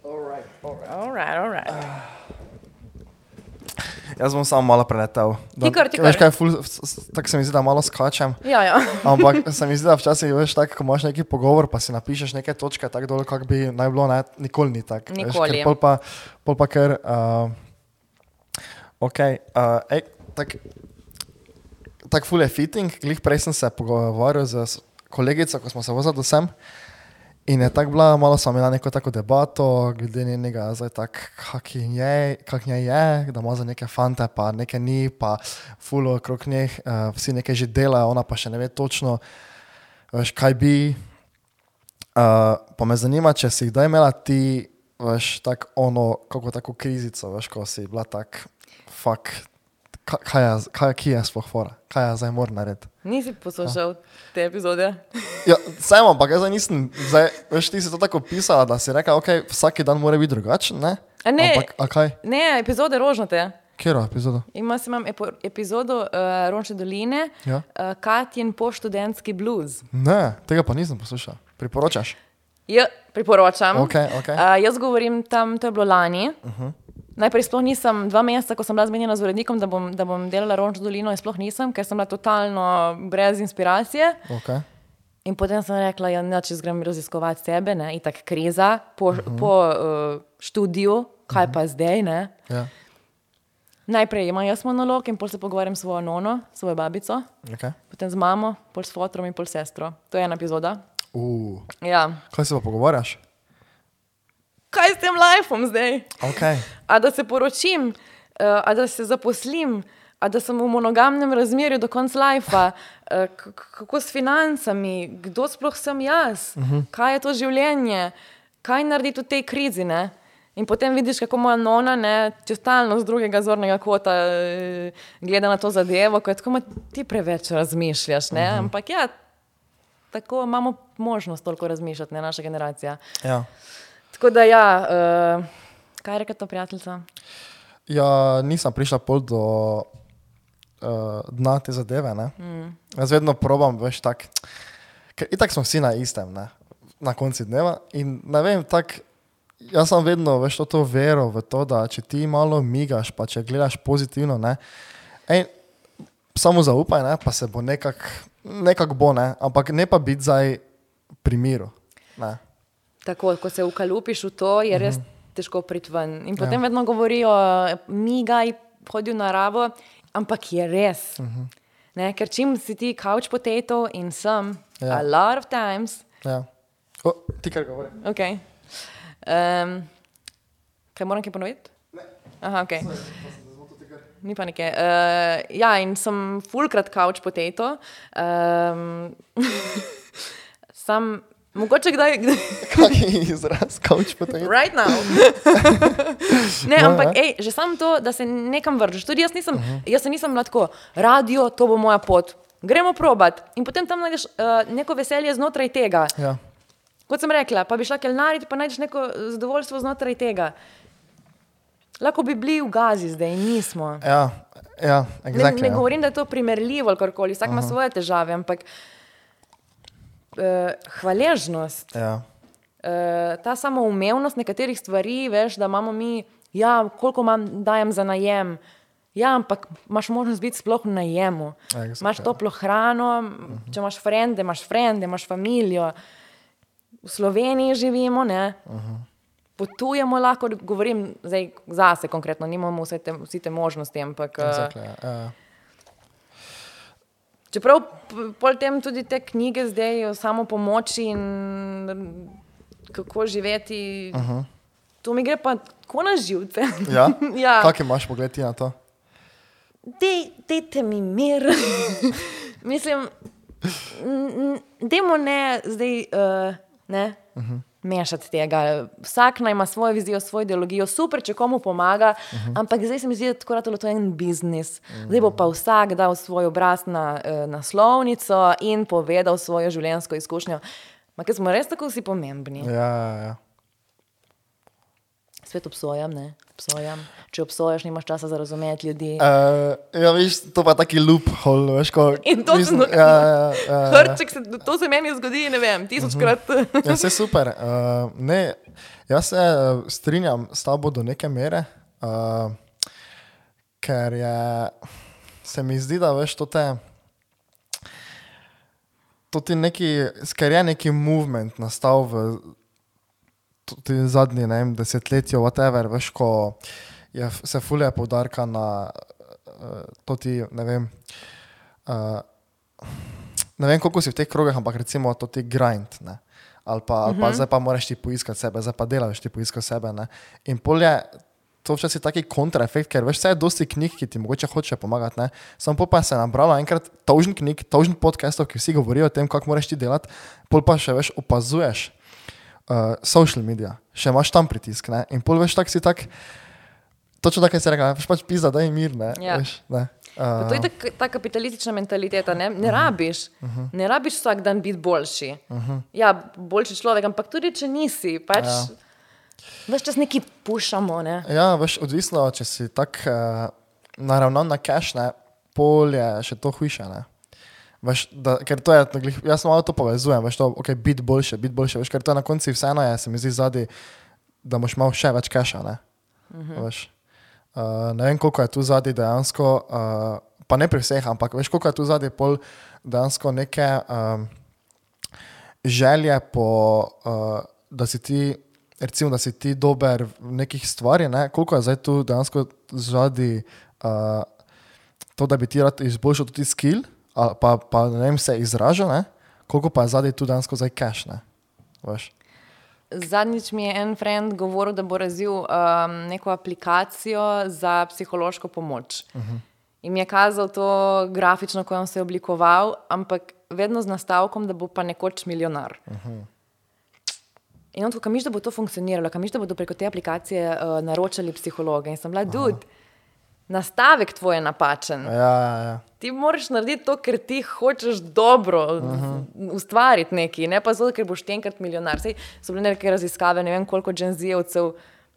Alright, alright. All right, all right. Jaz bom samo malo preletel. Da- Ti kar, ti Veš kaj, ful, tako se mi zdi, da malo skačem. Ja, ja. Ampak se mi zdi, da včasih veš tako, ko imaš neki pogovor, pa si napišeš neke točke tako dol, kako bi naj bilo, ne, nikoli ni tako. veš, Nikoli. ker Pol pa, pol pa ker, uh, ok, uh, ej, tak, tak ful je fitting, glih prej sem se pogovarjal z kolegico, ko smo se vozili do sem. In je tako bila, malo smo imeli neko tako debato, glede njenega, zdaj tako, kak je, kak nje je, da ima za neke fante, pa neke ni, pa fulo okrog njih, uh, vsi nekaj že delajo, ona pa še ne ve točno, veš, kaj bi. Uh, pa me zanima, če si kdaj imela ti, veš, tako ono, kako tako krizico, veš, ko si bila tak, fuck, ka- kaj je, kaj, ki je sploh fora, kaj je zdaj moram narediti. Nisi poslušal te epizode? Ja, sem, ampak jaz nisem, zdaj, veš, ti si to tako pisala, da si rekla, ok, vsak dan mora biti drugačen, ne? A ne. Ampak, a kaj? Ne, epizode rožnate. Kjero epizodo? Ima se imam epo, epizodo uh, Ronče doline, Ja. uh, Katjen poštudentski blues. Ne, tega pa nisem poslušal. Priporočaš? Ja, priporočam. Okej, okej. Uh, jaz govorim tam, to je bilo lani. Uh -huh. Najprej sploh nisem, dva meseca, ko sem bila zmenjena z urednikom, da bom, da bom delala Rončo dolino, in sploh nisem, ker sem bila totalno brez inspiracije. Okay. In potem sem rekla, ja, ne, če grem raziskovati sebe, ne, itak kriza po, uh -huh. po uh, študiju, kaj uh -huh. pa zdaj, ne. Ja. Najprej imam jaz monolog in pol se pogovarjam s svojo nono, svojo babico, Okay. potem z mamo, pol s fotrom in pol s sestro. To je ena epizoda. Uh, Ja. kaj se pa pogovarjaš? Kaj s tem lifeom zdaj? Okay. A da se poročim, uh, a da se zaposlim, a da sem v monogamnem razmerju do konca lajfa, uh, kako s financami, kdo sploh sem jaz, uh -huh. kaj je to življenje, kaj narediti v tej krizi. Ne? In potem vidiš, kako moja nona, ne, če stalno z drugega zornega kota eh, gleda na to zadevo, ko je tako, "Ma ti preveč razmišljaš. Ne? Uh -huh. Ampak ja, tako imamo možnost toliko razmišljati, ne naša generacija. Ja. Tako da ja, uh, kaj je rekla ta prijateljica? ja, nisem prišla pol do uh, dna te zadeve. Mm. Jaz vedno probam, veš, tak, ker itak smo vsi na istem, ne? na koncu dneva. In ne vem, tak, jaz sem vedno, veš, to, to vero v to, da če ti malo migaš, pa če gledaš pozitivno, ne, ej, samo zaupaj, ne, pa se bo nekako nekak bo, ne, ampak ne pa biti zdaj pri miru. Ne. Tako, ko se ukalupiš v to, je res težko priti ven. In potem Ja. ja. vedno govorijo, migaj, hodi v naravo, ampak je res. Uh -huh. ne, ker čim si ti couch potato in sem, Ja. ja. a lot of times, Ja. O, ti kar govori. ok. Um, kaj moram kaj ponoviti? Aha, ok. Ni panike. Uh, ja, in sem fulkrat couch potato. Um, sam, mogoče kdaj. kdaj Kak je izraz, kauč potem? Right now. ne, Ja, ampak ja. ej, že samo to, da se nekam vržeš. Tudi jaz nisem, uh -huh. jaz se nisem bila tako, radio, to bo moja pot. Gremo probat. In potem tam najdeš uh, neko veselje znotraj tega. Ja. Kot sem rekla, pa bi šla kelnariti, pa najdeš neko zadovoljstvo znotraj tega. Lahko bi bili v gazi zdaj, nismo. Ja, ja, Ne, exactly, ne ja. govorim, da je to primerljivo ali karkoli, vsak ima svoje težave, ampak uh, hvaležnost. Ja. Uh, ta samoumevnost nekaterih stvari, veš, da imamo mi, ja, koliko imam, dajem za najem. Ja, ampak imaš možnost biti sploh v najemu. Ja, Imaš toplo hrano, če imaš frende, imaš frende, imaš družino. V Sloveniji živimo, ne. Potujemo lahko, govorim zdaj zase konkretno, nimamo vse te, vsi te možnosti, ampak uh, Exactly, ja. Ja. Čeprav p- pol tem tudi te knjige zdaj o samo pomoči in kako živeti, uh -huh. to mi gre pa tako na živce. Ja? ja. Kak imaš pogled na to? Dej, dejte mi mir. Mislim, dajmo ne zdaj uh, ne, uh -huh. Mešati tega. Vsak naj ima svojo vizijo, svojo ideologijo, super, če komu pomaga, uh -huh. ampak zdaj se mi zdi, da tako ratalo to je en biznis. Uh -huh. Zdaj bo pa vsak dal svoj obraz na uh, naslovnico in povedal svojo življenjsko izkušnjo. Ma, ker smo res tako vsi pomembni. Ja, ja, ja. Svet obsojam, ne? Obsojam. Če obsojaš, nimaš časa za razumeti ljudi. Uh, ja, veš, to pa je taki loophole, veš, ko... In to mislim, sem- ja, ja, ja, ja. Hrček, se, to se meni zgodi, ne vem, tisočkrat. Ja, vse super. Uh, ne, jaz se uh, strinjam s tabo do neke mere. Uh, ker je, se mi zdi, da veš to te. To ti neki, ker je neki movement nastal v tudi zadnji ne vem, desetletju, whatever, veš, ko je, se fulje poudarka na uh, to ti, ne vem, uh, ne vem, koliko si v teh krogih, ampak recimo to ti grind, ne. Ali pa, ali pa zdaj pa moraš ti poiskati sebe, zdaj pa delaš ti poiskati sebe, ne. In polje, to včasih taki kontraefekt, ker veš, vse je dosti knjig, ki ti mogoče hoče pomagati, ne. Samo pol pa se je nabralo enkrat tožen knjig, tožen podcastov, ki vsi govorijo o tem, kako moraš ti delati, pol pa še veš, opazuješ uh, social media, še imaš tam pritisk, ne? in pol veš, tak si tak, točno tako, kot si rekel, veš pač pisa, da je mir, ne, Ja. veš, ne. Pa To je ta, ta kapitalistična mentaliteta. Ne, ne rabiš, ne rabiš vsak dan biti boljši. Ja, boljši človek, ampak tudi če nisi, pač ja. veš čas neki pušamo. Ne? Ja, veš, odvisno, če si tak uh, naravnan na cash, ne, pol je še to hujše, ne. Veš, da, ker to je, jaz malo to povezujem, veš, to, ok, biti boljše, biti boljše, veš, ker to je na koncu vseeno, je, se mi zdi zadnji, da boš imel še več cacha, ne. Veš. Uh, ne vem, koliko je tu zadnji dejansko, uh, pa ne pri vseh, ampak veš, koliko je tu zadnji pol dejansko neke um, želje po, uh, da si ti, recimo, da si ti dober v nekih stvarih, ne? koliko je zdaj tu dejansko zadnji uh, to, da bi ti rad izboljšal tudi skill, pa, pa ne vem, se izražal, ne? koliko pa je zadnji tu dejansko zdaj ne. Veš. Zadnjič mi je en friend govoril, da bo razvil um, neko aplikacijo za psihološko pomoč. Uh -huh. In mi je kazal to grafično, ko je on se oblikoval, ampak vedno z nastavkom, da bo pa nekoč milijonar. Uh -huh. In on tako, kamiš, da bo to funkcioniralo, kamiš, da bodo preko te aplikacije uh, naročali psihologe. In sem bila, dud, nastavek tvoj je napačen. Ja, ja, ja. Ti moraš narediti to, ker ti hočeš dobro uh -huh. ustvariti nekaj, ne pa zato, ker boš enkrat milijonar. Sej so bile neke raziskave, ne vem koliko dženzijevcev,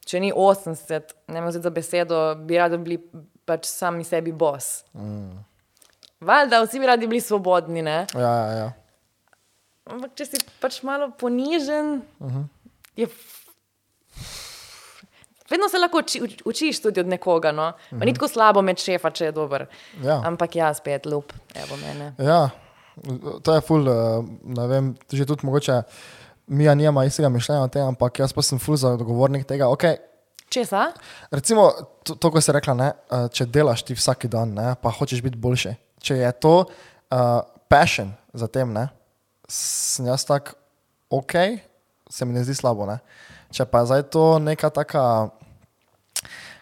če ni 80, ne vem za besedo, bi radi bili pač sami sebi bos. Mm. Valjda, vsi bi radi bili svobodni, ne? ja, ja, ja. Ampak če si pač malo ponižen, uh -huh. je. Vedno se lahko uči, uč- učiš tudi od nekoga. No? Uh -huh. Ni tako slabo med šefa, če je dober. Ja. Ampak ja, spet lup, evo mene. Ja, to je ful, eh, ne vem, že tudi mogoče mi ja nima istega mišljenja o tem, ampak jaz pa sem ful zagovornik tega. Okay, Česa? recimo, to, to ko si rekla, ne, eh, če delaš ti vsak dan, ne, pa hočeš biti boljši. Če je to uh, passion za tem, ne, sem jaz tak, ok, se mi ne zdi slabo. Ne. Če pa je zdaj to neka taka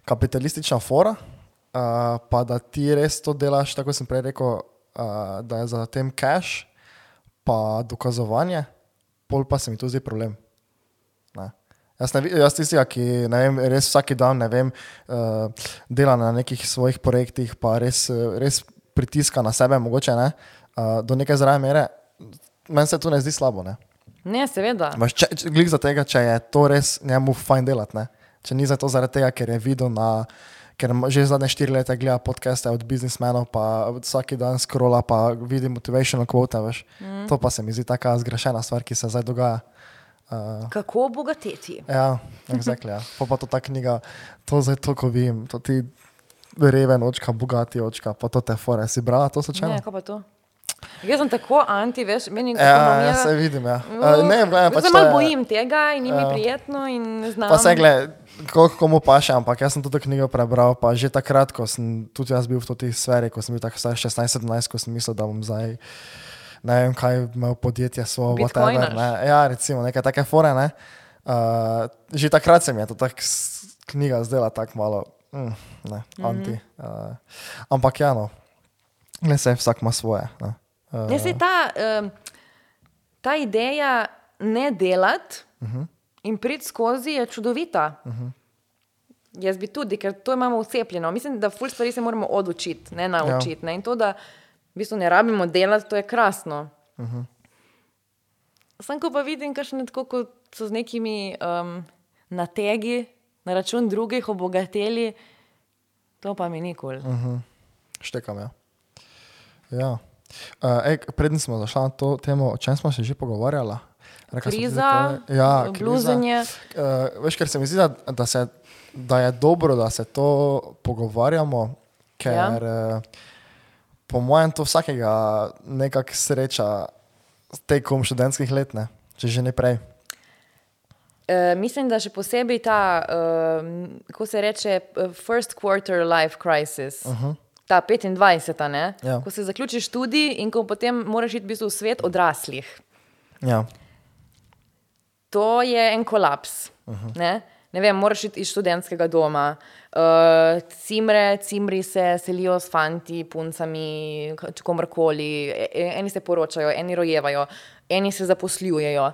kapitalistična fora, uh, pa da ti res to delaš, tako sem prej rekel, uh, da je za tem cash, pa dokazovanje, pol pa se mi to zdi problem. Ne. Jaz, ne, jaz tistega, ki vem, res vsak dan vem, uh, dela na nekih svojih projektih, pa res, res pritiska na sebe, mogoče ne, uh, do neke zraven mere, meni se to ne zdi slabo. Ne. Ne, seveda. Veš, če, če, glih za tega, če je to res njemu fajn delati. Ne? Če ni za to zaradi tega, ker je videl na. Ker že zadnje štiri leta gleda podcaste od biznismenov, pa vsak dan skrola, pa vidi motivational quote, veš. Mm. To pa se mi zdi taka zgrešena stvar, ki se zdaj dogaja. Uh, Kako obogateti? ja, exactly, ja. Pa, pa to ta knjiga, to zdaj to, ko vidim, to ti reven očka, bogati očka, pa to te fore. Si brala to slučajno? Ne, kaj pa to? Jaz sem tako anti, veš, meni Ja, ekonomija- ja, se vidim, ja. Uh, ne, ne, pač se malo je- bojim tega in ni mi Ja. prijetno in znam. Pa se gled, koliko komu paše, ampak jaz sem to knjigo prebral, pa že takrat, ko sem tudi jaz bil v tej sferi, ko sem bil tako 16-17, ko sem mislil, da bom zdaj, ne vem, kaj imel podjetje svoje, whatever. Ne. Ja, recimo, neke take fore, ne. Uh, že takrat se mi je to tak knjiga zdela tako malo, mm, ne, anti. Mm -hmm. uh, ampak ja, no, ne se vsak ima svoje. Ne. Uh, Ne, sej ta, um, ta ideja ne delati uh Mhm. -huh. in priti skozi je čudovita. Uh -huh. Jaz bi tudi, ker to imamo vcepljeno. Mislim, da ful stvari se moramo odučiti, ne naučiti. Ja. Ne? In to, da v bistvu ne rabimo delati, to je krasno. Uh -huh. Sam ko pa vidim, kakšne tako, kot so z nekimi um, nategi na račun drugih obogateli, to pa mi nikoli. Uh -huh. Štekam, ja. Ja. Uh, ej, preden smo zašli na to temo, o čem smo se že pogovarjali? Ti, Kriza, je- ja, kriza. bluzenje. Uh, veš, ker se mi zdi, da, da, se, da je dobro, da se to pogovarjamo, ker ja. po mojem to vsakega nekako sreča tekom študentskih let, ne? če že ne prej. Uh, mislim, da še posebej ta, uh, kako se reče, uh, first quarter life crisis. Uh -huh. Ta 25, ne? Ja. ko se zaključiš študij in ko potem moraš iti v, bistvu v svet odraslih. Ja. To je en kolaps. Uh -huh. ne? ne vem, moraš iti iz študentskega doma. Uh, cimre, cimri se selijo s fanti, puncami, komorkoli, E- e- eni se poročajo, eni rojevajo, eni se zaposlujejo.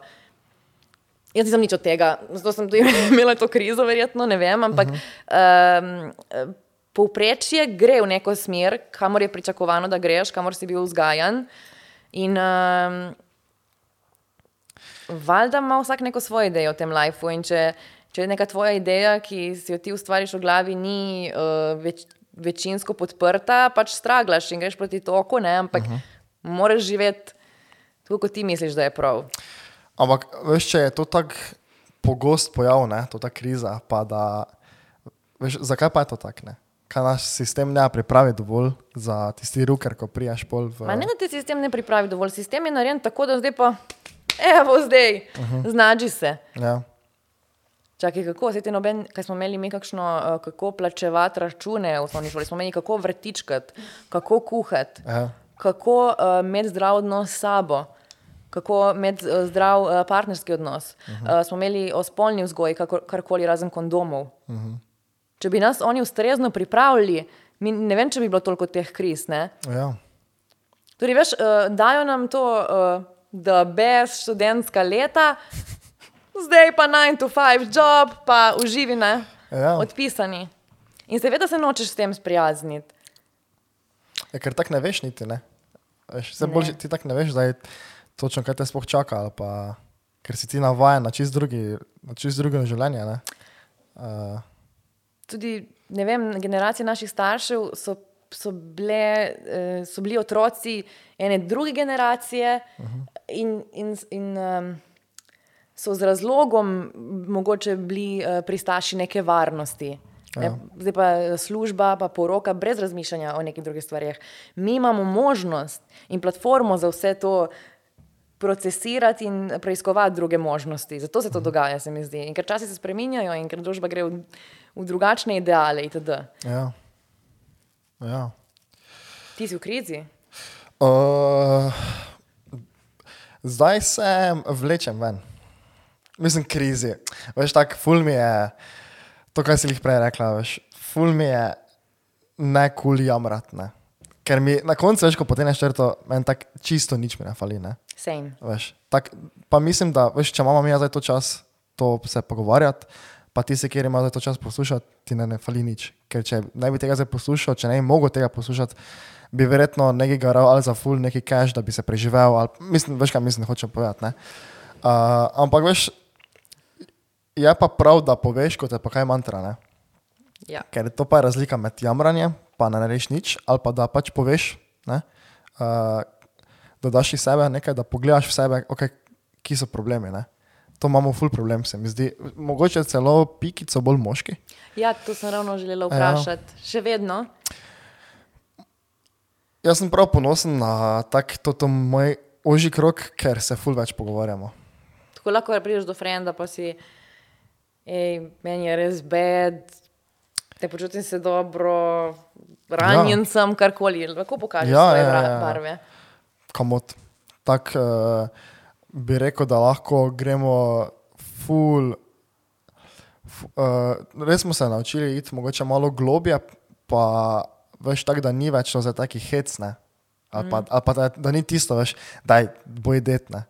Jaz nisem nič od tega, zato sem tudi imela to krizo, verjetno, ne vem, ampak uh -huh. um, povprečje gre v neko smer, kamor je pričakovano, da greš, kamor si bil vzgajan. In um, valjda ima vsak neko svojo idejo o tem lifeu. In če, če neka tvoja ideja, ki si jo ti ustvariš v glavi, ni uh, več, večinsko podprta, pač straglaš in greš proti toku, ne? ampak uh -huh. moraš živeti tako, kot ti misliš, da je prav. Ampak, veš, če je to tako pogost pojav, ne, to ta kriza, pa da, veš, zakaj pa je to tako? Kaj naš sistem ne pripravi dovolj za tisti ruker, ko prijaš pol v... Ma ne, da ti sistem ne pripravi dovolj. Sistem je narejen tako, da zdaj pa, evo, zdaj, uh -huh. znađi se. Ja, Čakaj, kako se ti noben, kaj smo imeli mi kakšno, uh, kako plačevati račune v osnovni šoli, smo imeli kako vrtičkati, kako kuhati, ja, kako uh, imeti zdrav odnos s sabo, kako imeti uh, zdrav partnerski odnos. Uh -huh. uh, smo imeli o spolni vzgoji, kako- karkoli razen kondomov. Uh -huh. Če bi nas oni ustrezno pripravili, mi, ne vem, če bi bilo toliko teh kriz. Ne? ja. Torej, veš, uh, dajo nam to, da brez študentska leta, zdaj pa 9 to 5 job, pa uživi, ne? Ja. Odpisani. In seveda se nočeš s tem sprijazniti. Ja, ker tako ne veš niti, ne. Veš, se bolj, ti tako ne veš, zdaj točno kaj te sploh čaka, pa ker si ti navajen na čist drugi, na čist drugo življenje, ne. Uh, Tudi, vem, generacije naših staršev so, so, bile, eh, so bili otroci ene druge generacije uh -huh. in, in, in um, so z razlogom mogoče bili uh, pristaši neke varnosti. Ne, Ja. zdaj pa eh, služba, pa poroka, brez razmišljanja o nekih drugih stvarih. Mi imamo možnost in platformo za vse to procesirati in preiskovati druge možnosti. Zato se to dogaja, se mi zdi. In ker časi se spreminjajo in ker družba gre v, v drugačne ideale itd. ja. Ja. Ti si v krizi. Uh, zdaj se vlečem ven. Mislim, krizi. Veš, tako, ful mi je, to, kar si jih prej rekla, veš, ful mi je ne kul jamrat, ne. Ker mi na koncu, veš, ko potem črto, meni tako čisto nič mi ne fali, ne. Same. Veš, tak, pa mislim, da veš, če imamo mi zdaj to čas, to se pogovarjati, pa ti se, kjer ima zdaj to čas poslušati, ti ne, ne fali nič. Ker če ne bi tega zdaj poslušal, če ne bi mogel tega poslušati, bi verjetno nekaj garal ali za full, neki cash, da bi se preživel. Ali, mislim, veš, kaj mislim, hočem povedati. ne. Uh, ampak veš, je pa prav, da poveš, kot je pa kaj mantra. Ne? Ja. Ker to pa je razlika med jamranjem, pa ne narediš nič, ali pa da pač poveš, ne, uh, da daš iz sebe nekaj, da pogledaš v sebe, okay, ki so problemi. Ne. To imamo ful problem, se mi zdi. Mogoče celo pikico bolj moški. ja, to sem ravno želela Ja. vprašati. Še vedno. Jaz sem prav ponosen na tak, to, to moj ožji krok, ker se ful več pogovarjamo. Tako lahko prideš do frenda, pa si, ej, meni je res bed, te počutim se dobro, ranjen ja. sem, karkoli. Lahko pokažeš Ja, svoje ja, ja, ja, ja. barve. Kamot. Tako uh, bi rekel, da lahko gremo ful. F, uh, res smo se naučili iti mogoče malo globje, pa veš tako, da ni več to za taki hec, ne. Ali pa, mm. ali pa da, da ni tisto, veš, daj, boj detne.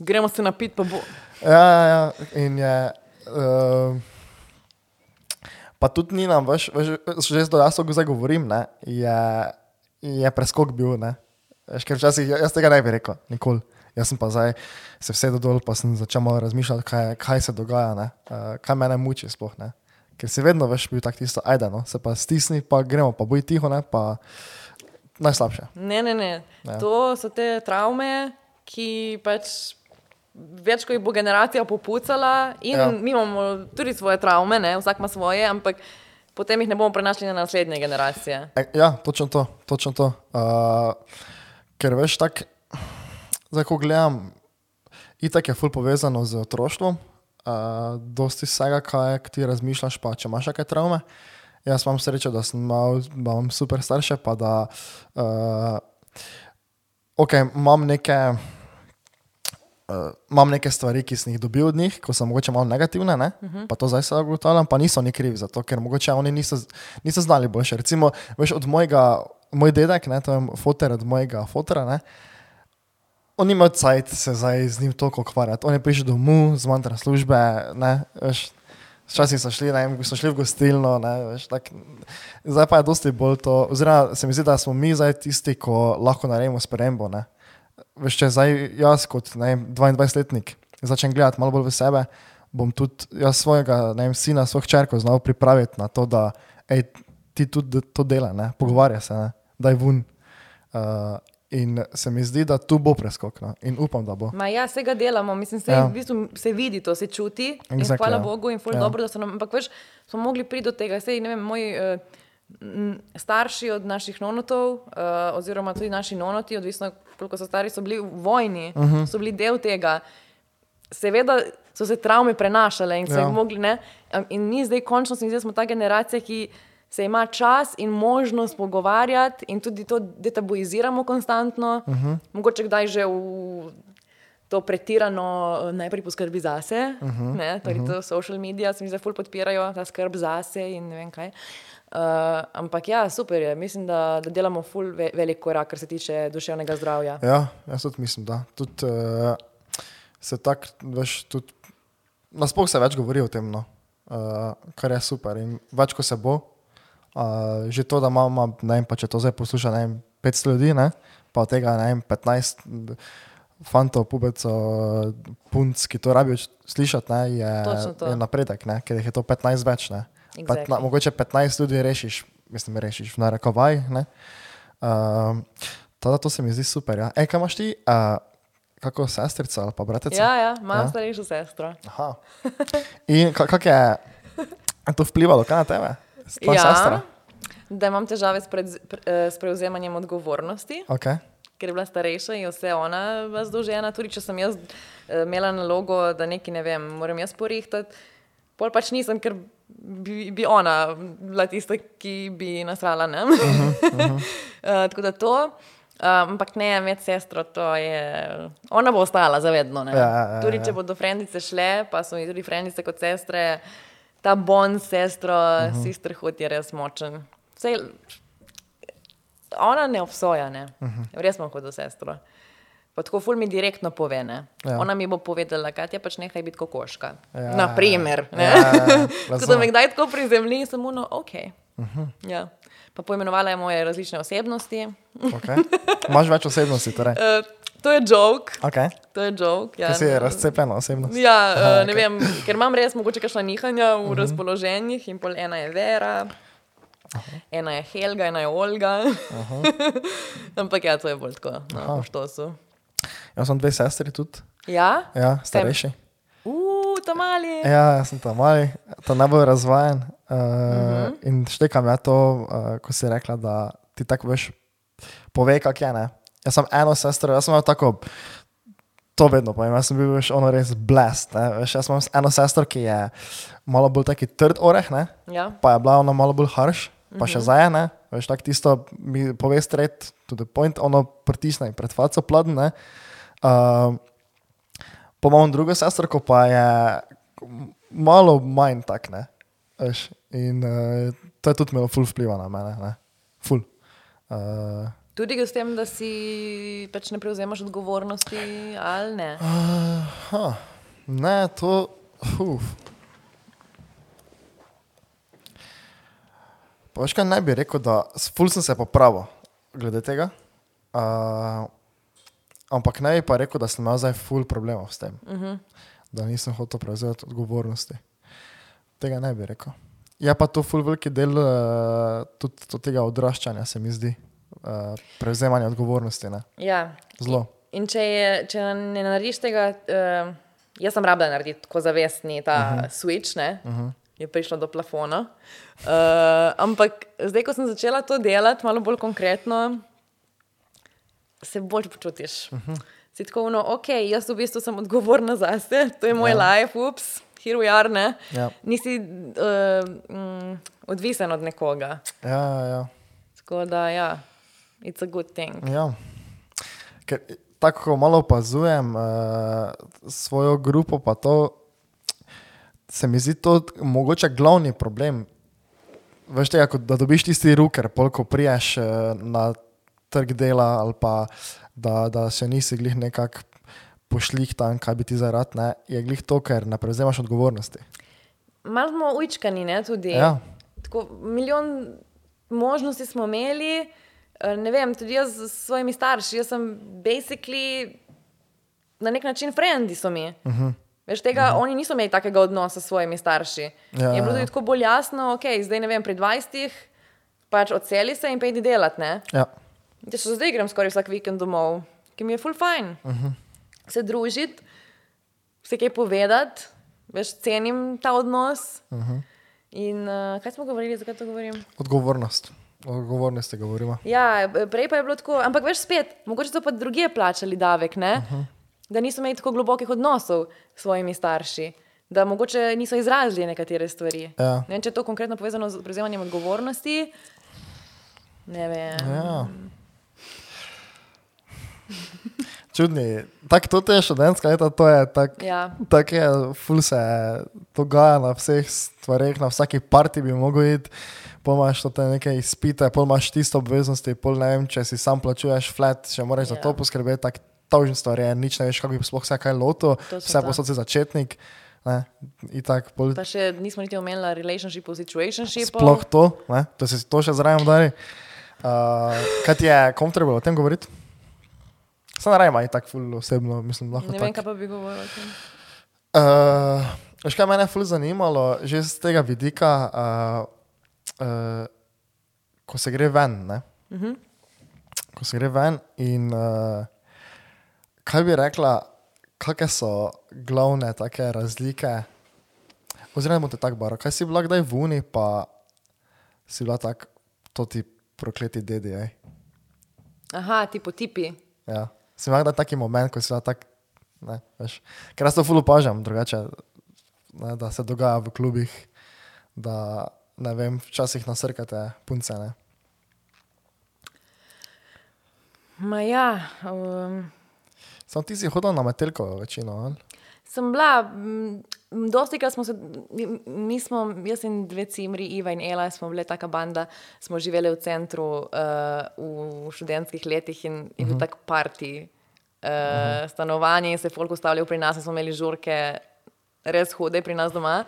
Gremo se napiti, pa bo. Ja, ja, ja. in je. Uh, pa tudi ni nam, veš, veš že zdaj, jaz to zdaj govorim, ne, je, je preskok bil. Ne. Veš, ker včasih jaz tega ne bi rekel, nikoli. Jaz sem pa zdaj se vse dol, pa sem začel malo razmišljati, kaj, kaj se dogaja, ne, uh, kaj mene muči sploh. Ne. Ker si vedno veš, bil tak tisto, ajde, no, se pa stisni, pa gremo, pa boj tiho, ne, pa najslabše. Ne, ne, ne. Ja. Ja. To so te travme, ki pač več kot jih bo generacija popucala, in Ja. mi imamo tudi svoje travme, ne? vsak ima svoje, ampak potem jih ne bomo prenašali na naslednje generacije. E, ja, točno to. Točno to. Uh, ker veš, tako, zdaj ko gledam, itak je ful povezano z otroštvom, uh, dosti vsega, kaj ti razmišljaš, pa če imaš kakšne travme. Jaz imam srečo, da sem imel, imam super starše, pa da uh, okay, imam neke. Uh, imam neke stvari, ki sem jih dobil od njih, ko so mogoče malo negativne, ne? uh -huh. pa to zdaj se ugotavljam, pa niso oni krivi za to, ker mogoče oni niso, niso znali boljše. Recimo, veš, od mojega, moj dedek, ne, to je fotor od mojega fotora, ne, on ima cajt se zdaj z njim toliko ukvarjati. On je prišel domov, zmanjkar službe, ne, veš, včasih so šli, ne so šli v gostilno, ne, veš, tak, zdaj pa je dosti bolj to, oziroma se mi zdi, da smo mi zdaj tisti, ko lahko naredimo spremembo, ne. Veš, če zdaj jaz kot ne vem, 22-letnik začnem gledati malo bolj v sebe, bom tudi jaz svojega vem, sina, svojo hčerko znal pripraviti na to, da ej, ti tudi to dela, ne, pogovarja se, ne, daj ven. Uh, in se mi zdi, da tu bo preskok no, in upam, da bo. Ma ja, vsega delamo, mislim, se, Ja. v bistvu se vidi to, se čuti. In Exactly, hvala ja. Bogu in ful Ja. dobro, da so nam, ampak veš, smo mogli priti do tega. Sej, ne vem, moji uh, starši od naših nonotov, uh, oziroma tudi naši nonoti, odvisno koliko so stari, so bili v vojni, uh Mhm. -huh. so bili del tega. Seveda so se travme prenašale in so Ja. jih mogli, ne. In mi zdaj končno mi zdi, da smo ta generacija, ki se ima čas in možnost pogovarjati in tudi to detabuiziramo konstantno. Uh -huh. Mogoče kdaj že v to pretirano, eh, najprej poskrbi zase, uh -huh, ne, torej uh -huh. to social media se mi zdaj ful podpirajo, ta skrb zase in ne vem kaj. Uh, ampak ja, super je, mislim, da, da delamo ful ve velik korak, kar se tiče duševnega zdravja. Ja, jaz tudi mislim, da. Tudi, uh, se tako, veš, tudi nasploh se več govori o tem, no. uh, kar je super. In več, ko se bo, uh, že to, da imamo, ne vem, pa če to zdaj posluša, ne vem, 500 ljudi, ne, pa od tega, ne vem, 15 fantov, pubecov, punc, ki to rabijo slišati, ne, je, to. je napredek, ne, ker jih je to 15 več, ne. Exactly. Petna, mogoče 15 ljudi rešiš, mislim, rešiš v narekovaj, ne. Uh, Tada to se mi zdi super. Ja. Ej, kaj imaš ti, uh, kako sestrica ali pa bratica? Ja, ja, imam Ja. starejšo sestro. Aha. In ka- kako je to vplivalo, kaj na tebe? Tvoja ja, sestra? da imam težave s, pred, pre, eh, s prevzemanjem odgovornosti. Okay. ker je bila starejša in vse ona bila zadolžena. Tudi če sem jaz eh, imela nalogo, da nekaj ne vem, moram jaz porihtati, pol pač nisem, ker bi, bi ona bila tista, ki bi nasrala. Uh -huh, uh -huh. uh, tako da to. Um, ampak ne, med sestro, to je. Ona bo ostala zavedno. Ja, ja, ja, tudi ja. če bodo frendice šle, pa so mi tudi frendice kot sestre, ta bond s sestro, uh -huh. sisterhood je res močen. Sej, ona ne obsoja, ne. Uh -huh. Res imam hudo sestro. Pa tako ful mi direktno pove, ne. Ja. Ona mi bo povedala, kaj je pač nehaj biti kokoška. Ja, Naprimer. ja, ja, ja, Tako da me kdaj tako prizemlji, samo no, ok. Uh -huh. ja. Pa poimenovala je moje različne osebnosti. Okay. Imaš več osebnosti, torej. Uh, to je joke, Okay. to je joke. Ja. Kaj si je razcepljena osebnost? Ja, Aha, Aha, ne okej. vem, ker imam res mogoče kakšna nihanja v uh -huh. razpoloženjih in pol ena je Vera, Aha. ena je Helga, ena je Olga. Ampak ja, to je bolj tako, no, po štosu. Jaz sem dve sestri tudi, Ja? ja, starejši. Uf, to mali. Ja, jaz sem tam mali, ta najbolj razvajen. Uh, uh -huh. In štekam ja to, uh, ko si rekla, da ti tako veš, pove, kak je. Ne? Jaz sem eno sestro, jaz sem imel tako, to vedno povem, jaz sem bil veš, ono res blest. ne, Veš, jaz imam eno sestro, ki je malo bolj taki trd oreh, ne? Ja. pa je bila ona malo bolj harš, pa še zdaj je, ne, veš, tako tisto mi pove to the point, ono pritisne pred faco pladen, ne. Uh, pa imam drugo sestro, ko pa je malo manj tak, ne, veš, in uh, to je tudi imelo ful vpliva na mene, ne, ful. Uh, Tudi s tem, da si pač ne prevzemaš odgovornosti ali ne. Aha, ne, to. Uf. Pa veš, kaj naj bi rekel, da ful sem se popravil glede tega. Uh, ampak bi pa rekel, da sem imel zdaj ful problemov s tem. Uh -huh. Da nisem hotel prevzeti odgovornosti. Tega ne bi rekel. Je pa to ful veliki del uh, tudi to tega odraščanja, se mi zdi. Uh, prevzemanje odgovornosti. Ne? Ja. Zelo. In če, je, če ne narediš tega, uh, jaz sem rabila narediti tako zavestni ta uh -huh. switch, ne? Uh -huh. je prišlo do plafona. Uh, ampak zdaj, ko sem začela to delati, malo bolj konkretno, se bolj počutiš. Uh -huh. Si tako, no, ok, jaz v bistvu sem odgovorna za sebe, to je moj ja. life, ups, here we are, ne. Ja. Nisi uh, mm, odvisen od nekoga. Ja, ja, ja. Tako da, ja, it's a good thing. ja. Ker, tako, ko malo opazujem uh, svojo grupo, pa to se mi zdi to mogoče glavni problem. Veš, tega, da dobiš tisti ruker, polko priješ uh, na trg dela ali pa da, da še nisi glih nekako pošlih tam, kaj bi ti zarad, ne, je glih to, ker ne prevzemaš odgovornosti. Malo smo ujčkani, ne, tudi. Ja. Tako, milijon možnosti smo imeli, eh, ne vem, tudi jaz s svojimi starši. Jaz sem basically na nek način frendi so mi. Uh Mhm. -huh. Veš, tega, uh -huh. Oni niso imeli takega odnosa s svojimi starši. Ja, je bilo ja. tudi tako bolj jasno, ok, zdaj ne vem, pri 20 pač odseli se in pejdi delati. Ne? Ja. Še zdaj grem skoraj vsak vikend domov, ki mi je full fajn. Uh -huh. Se družiti, se kaj povedati, veš, cenim ta odnos. Uh -huh. In uh, kaj smo govorili, zakaj to govorim? Odgovornost. O odgovornosti govorimo. Ja, prej pa je bilo tako, ampak veš spet, mogoče so pa druge plačali davek, uh -huh. da niso imeli tako globokih odnosov s svojimi starši. Da mogoče niso izrazili nekatere stvari. Ja. Ne vem, če je to konkretno povezano z prevzemanjem odgovornosti. Ne vem. Ja. Čudni. Tako to je študentska leta, to je tako. Ja. Tak je, ful se dogaja na vseh stvareh, na vsaki parti bi mogel iti. Pol imaš to neke izpite, pol imaš tiste obveznosti, pol ne vem, če si sam plačuješ flat, še moraš za Ja. to poskrbeti, tako tožen stvar je, nič ne veš, kako bi sploh vse kaj loto, vse posod si začetnik. Ne, in tako, pol, Pa še nismo niti omenili relationship, situationship. sploh to, ne, to se to še zraven udari. Uh, kaj ti je comfortable o tem govoriti? Sam ne rajem, tako ful osebno, mislim, lahko. Ne vem, tako. kaj pa bi govoril o tem. Uh, veš, kaj mene je ful zanimalo, že z tega vidika, uh, uh, ko se gre ven. Ne? Uh -huh. Ko se gre ven in uh, kaj bi rekla, kakšne so glavne take razlike. Oziroma, te tako baro, kaj si bila kdaj v Uni, pa si bila tako, to ti prokleti dedi. Ej. Aha, tipo tipi. Ja. Imela kdaj taki moment, ko si bila tak, ne, veš. Ker jaz to ful opažam, drugače, ne, da se dogaja v klubih, da ne vem, včasih nasrkate punce. Ne. Ma ja, um, Sam ti si hodil na metelko večino, ali? sem bila, dosti krat smo se, mi, smo, jaz in dve cimri, Iva in Ela, smo bile taka banda, smo živeli v centru uh, v študentskih letih in je bil tak parti uh, stanovanje in se je folk ustavljal pri nas in smo imeli žurke res hude pri nas doma.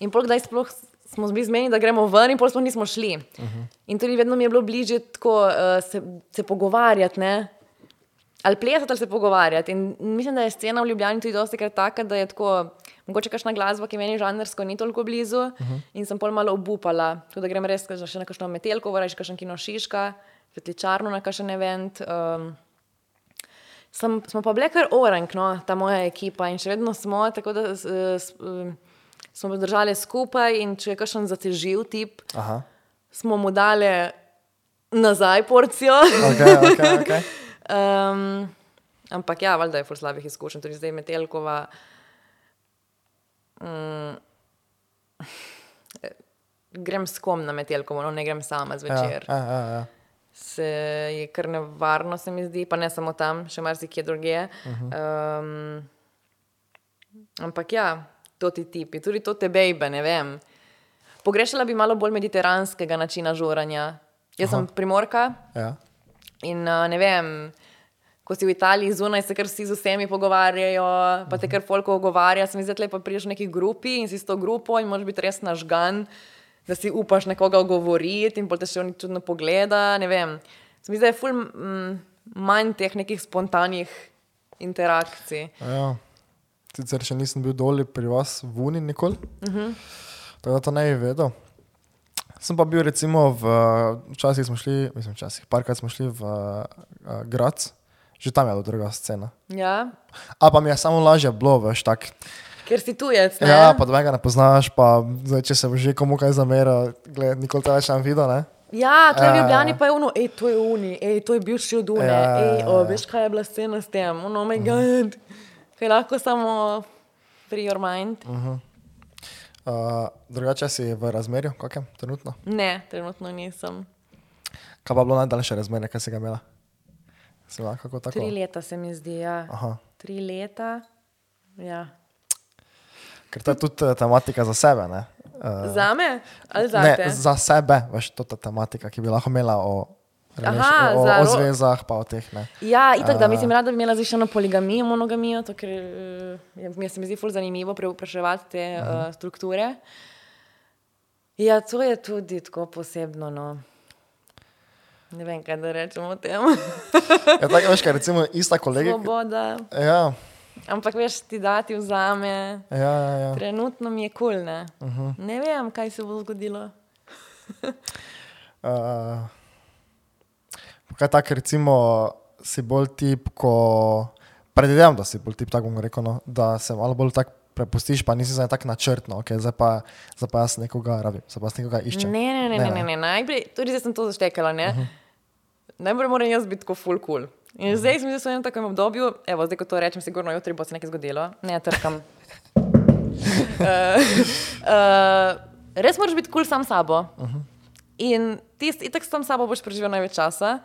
In pol kdaj sploh smo bili zmeni, da gremo ven in pol sploh nismo šli. Uh -huh. In tudi vedno mi je bilo bližje tako uh, se, se pogovarjati, ne? ali plesati ali se pogovarjati. In mislim, da je scena v Ljubljani tudi dosti krat taka, da je tako, mogoče kakšna glasba, ki meni žanrsko ni toliko blizu uh -huh. in sem pol malo obupala, tudi da grem res še na kakšno metelko, reči kakšen kino Šiška, svetličarno na kakšen event. Um, Sem, smo pa bile kar orank, no, ta moja ekipa in še vedno smo, tako da s, s, um, smo držali skupaj in če je kakšen zatežil tip, Aha, smo mu dali nazaj porcijo. ok, ok. okay. Um, ampak ja, valjda je ful slabih izkušenj, tudi zdaj Metelkova. Um, grem s kom na Metelkovo, no ne grem sama zvečer. Ja, ja, ja, ja. Se je kar nevarno, se mi zdi, pa ne samo tam, še marsikje drugje. Uh -huh. um, ampak ja, to ti tipi, tudi to te bejbe, ne vem. Pogrešala bi malo bolj mediteranskega načina žuranja. Jaz sem primorka, ja. In uh, ne vem, ko si v Italiji zunaj, se kar vsi z vsemi pogovarjajo, pa te kar folko ogovarja. Se mi zdi, da lepo priješ v neki grupi in si s to grupo in moraš biti res nažgan, da si upaš nekoga ogovoriti in potem te še oni čudno pogleda. Ne vem. Se mi zdi, da je ful mm, manj teh nekih spontanih interakcij. ja. Sicer še nisem bil dol pri vas v Uni nikoli, uh -huh. tako da to ne bi vedel. Sem pa bil recimo v, včasih smo šli, mislim, včasih, parkrat smo šli v uh, Grac, že tam je bila druga scena. Ja, A pa mi je samo lažje bilo, veš, tak. Ker si tujec. Ne? Ja, pa da ga ne poznaš, pa zdaj, če se bo že komu kaj zamera, gled, nikoli te več ne videl, ne? Ja, tu Ja, v ja, Ljubljani ja. pa je ono, ej, to je uni, ej, to je bivši od une, Ja, ja, ej, ja, o, ja. veš, kaj je bila scena s tem, ono, oh my god. Kaj lahko samo free your mind? Uh, drugače si v razmerju, kakem trenutno? Ne, trenutno nisem. Kaj pa bilo najdaljše razmerje, kaj si ga imela? Si imela kako tako? Tri leta se mi zdi, ja. Aha. Tri leta, ja. Ker to je tudi eh, tematika za sebe, ne? Uh, Za me ali za ne, te? za sebe, veš, to je ta tematika, ki bi lahko imela o, relation- Aha, o, o ro- zvezah, pa o teh, ne. Ja, itak, da mislim, rada bi imela zdaj še eno poligamijo, monogamijo, to, ker eh, mi se mi zdi ful zanimivo preupraševati te uh, strukture. Ja, to je tudi tako posebno, no. Ne vem, kaj da rečem o tem. Ja, tako, veš, kaj recimo ista kolegika. Svoboda. Ja, Ampak veš, ti dati vzame. ja, ja. ja. Trenutno mi je kul, cool, ne? Uh -huh. Ne vem, kaj se bo zgodilo. Uh, kaj tak, recimo, si bolj tip, ko predvidevam, da si bolj tip, tako bom rekel, no, da se malo bolj tako prepustiš, pa nisi zdaj tako načrtno, okay, zdaj, pa, zdaj pa jaz nekoga rabim, zdaj pa jaz nekoga iščem. Ne, ne, ne, ne, ne, ne. najprej, tudi zdaj sem to zaštekala, ne. Uh -huh. Najprej moram jaz biti tako full cool. In zdaj sem v enem takem obdobju, evo, zdaj ko to rečem, sigurno jutri bo se nekaj zgodilo, ne trkam. uh, uh, res moraš biti kul cool sam sabo. Uh -huh. In ti itak sam s sabo boš preživel največ časa.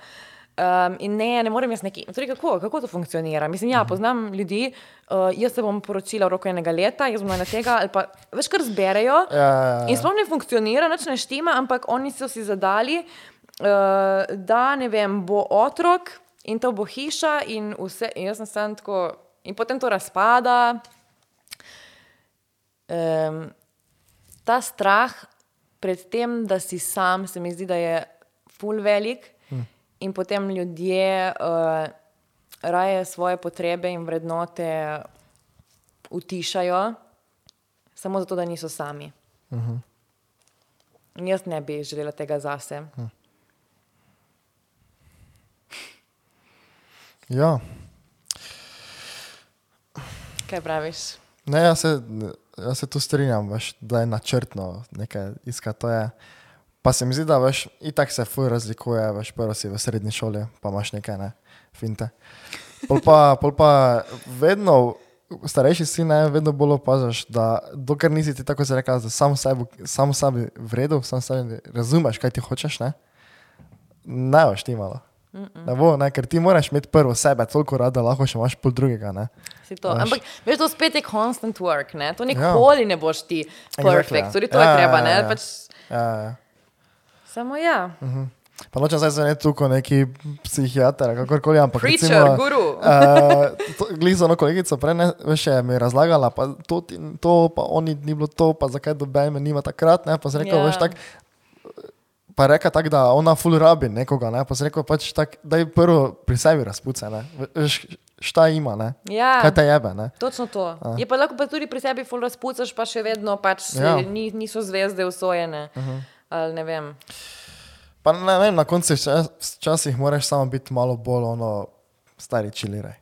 Um, in ne, ne morem jaz neki. Torej, kako, kako to funkcionira? Mislim, ja, poznam ljudi, uh, jaz se bom poročila v roku enega leta, jaz bom na tega, ali pa več kar zberejo. Ja, ja, ja. In sploh ne funkcionira, nič ne štima, ampak oni so si zadali, uh, da ne vem, bo otrok in to bo hiša, in, vse, in jaz sem sam tako, in potem to razpada. Um, ta strah pred tem, da si sam, se mi zdi, da je full velik, hmm. in potem ljudje uh, raje svoje potrebe in vrednote utišajo, samo zato, da niso sami. In jaz ne bi želela tega zase. Ja. Kaj praviš? Ne, jaz se, jaz se tu strinjam, veš, da je načrtno nekaj iskati. Pa se mi zdi, da veš, itak se fuj razlikuje, veš, prvo si v srednji šoli, pa imaš nekaj, ne, finte. Pol pa, pol pa vedno, starejši si ne, vedno bolj opaziš, da dokler nisi ti tako se rekel, da sam sebi, sam sebi vredu, sam sebi razumeš, kaj ti hočeš, ne, ne boš ti malo. Ne bo, ne, ker ti moraš imeti prvo sebe toliko rad, da lahko še imaš pol drugega, ne. Ampak veš, to spet je constant work, ne? to nikoli ja. ne boš ti Exactly, perfect, ja. tudi to Ja, je ja, treba. ja, Ne? ja. Pač, Ja, ja. samo ja. Pa nočem zdaj zveneti tu kot neki psihiater, kakorkoli, ampak Preacher, recimo, guru. Uh, Glizo ono kolegico prej ne, veš, je mi razlagala, pa to, to, pa oni ni bilo to, pa zakaj doben me nima takrat, ne, pa sem rekel, Ja. yeah. veš, tak, pa reka tak, da ona ful rabi nekoga, ne, pa sem rekel, pač tak, daj prvo pri sebi razpuce, ne, veš, šta ima, ne, Ja. kaj te jebe, ne. Točno to. Je pa lahko pa tudi pri sebi ful razpucaš, pa še vedno pač Ja. ni, niso zvezde usvojene. Uh -huh. Ali ne vem. Pa ne vem, na koncu včas- včasih moraš samo biti malo bolj ono, stari čiliraj.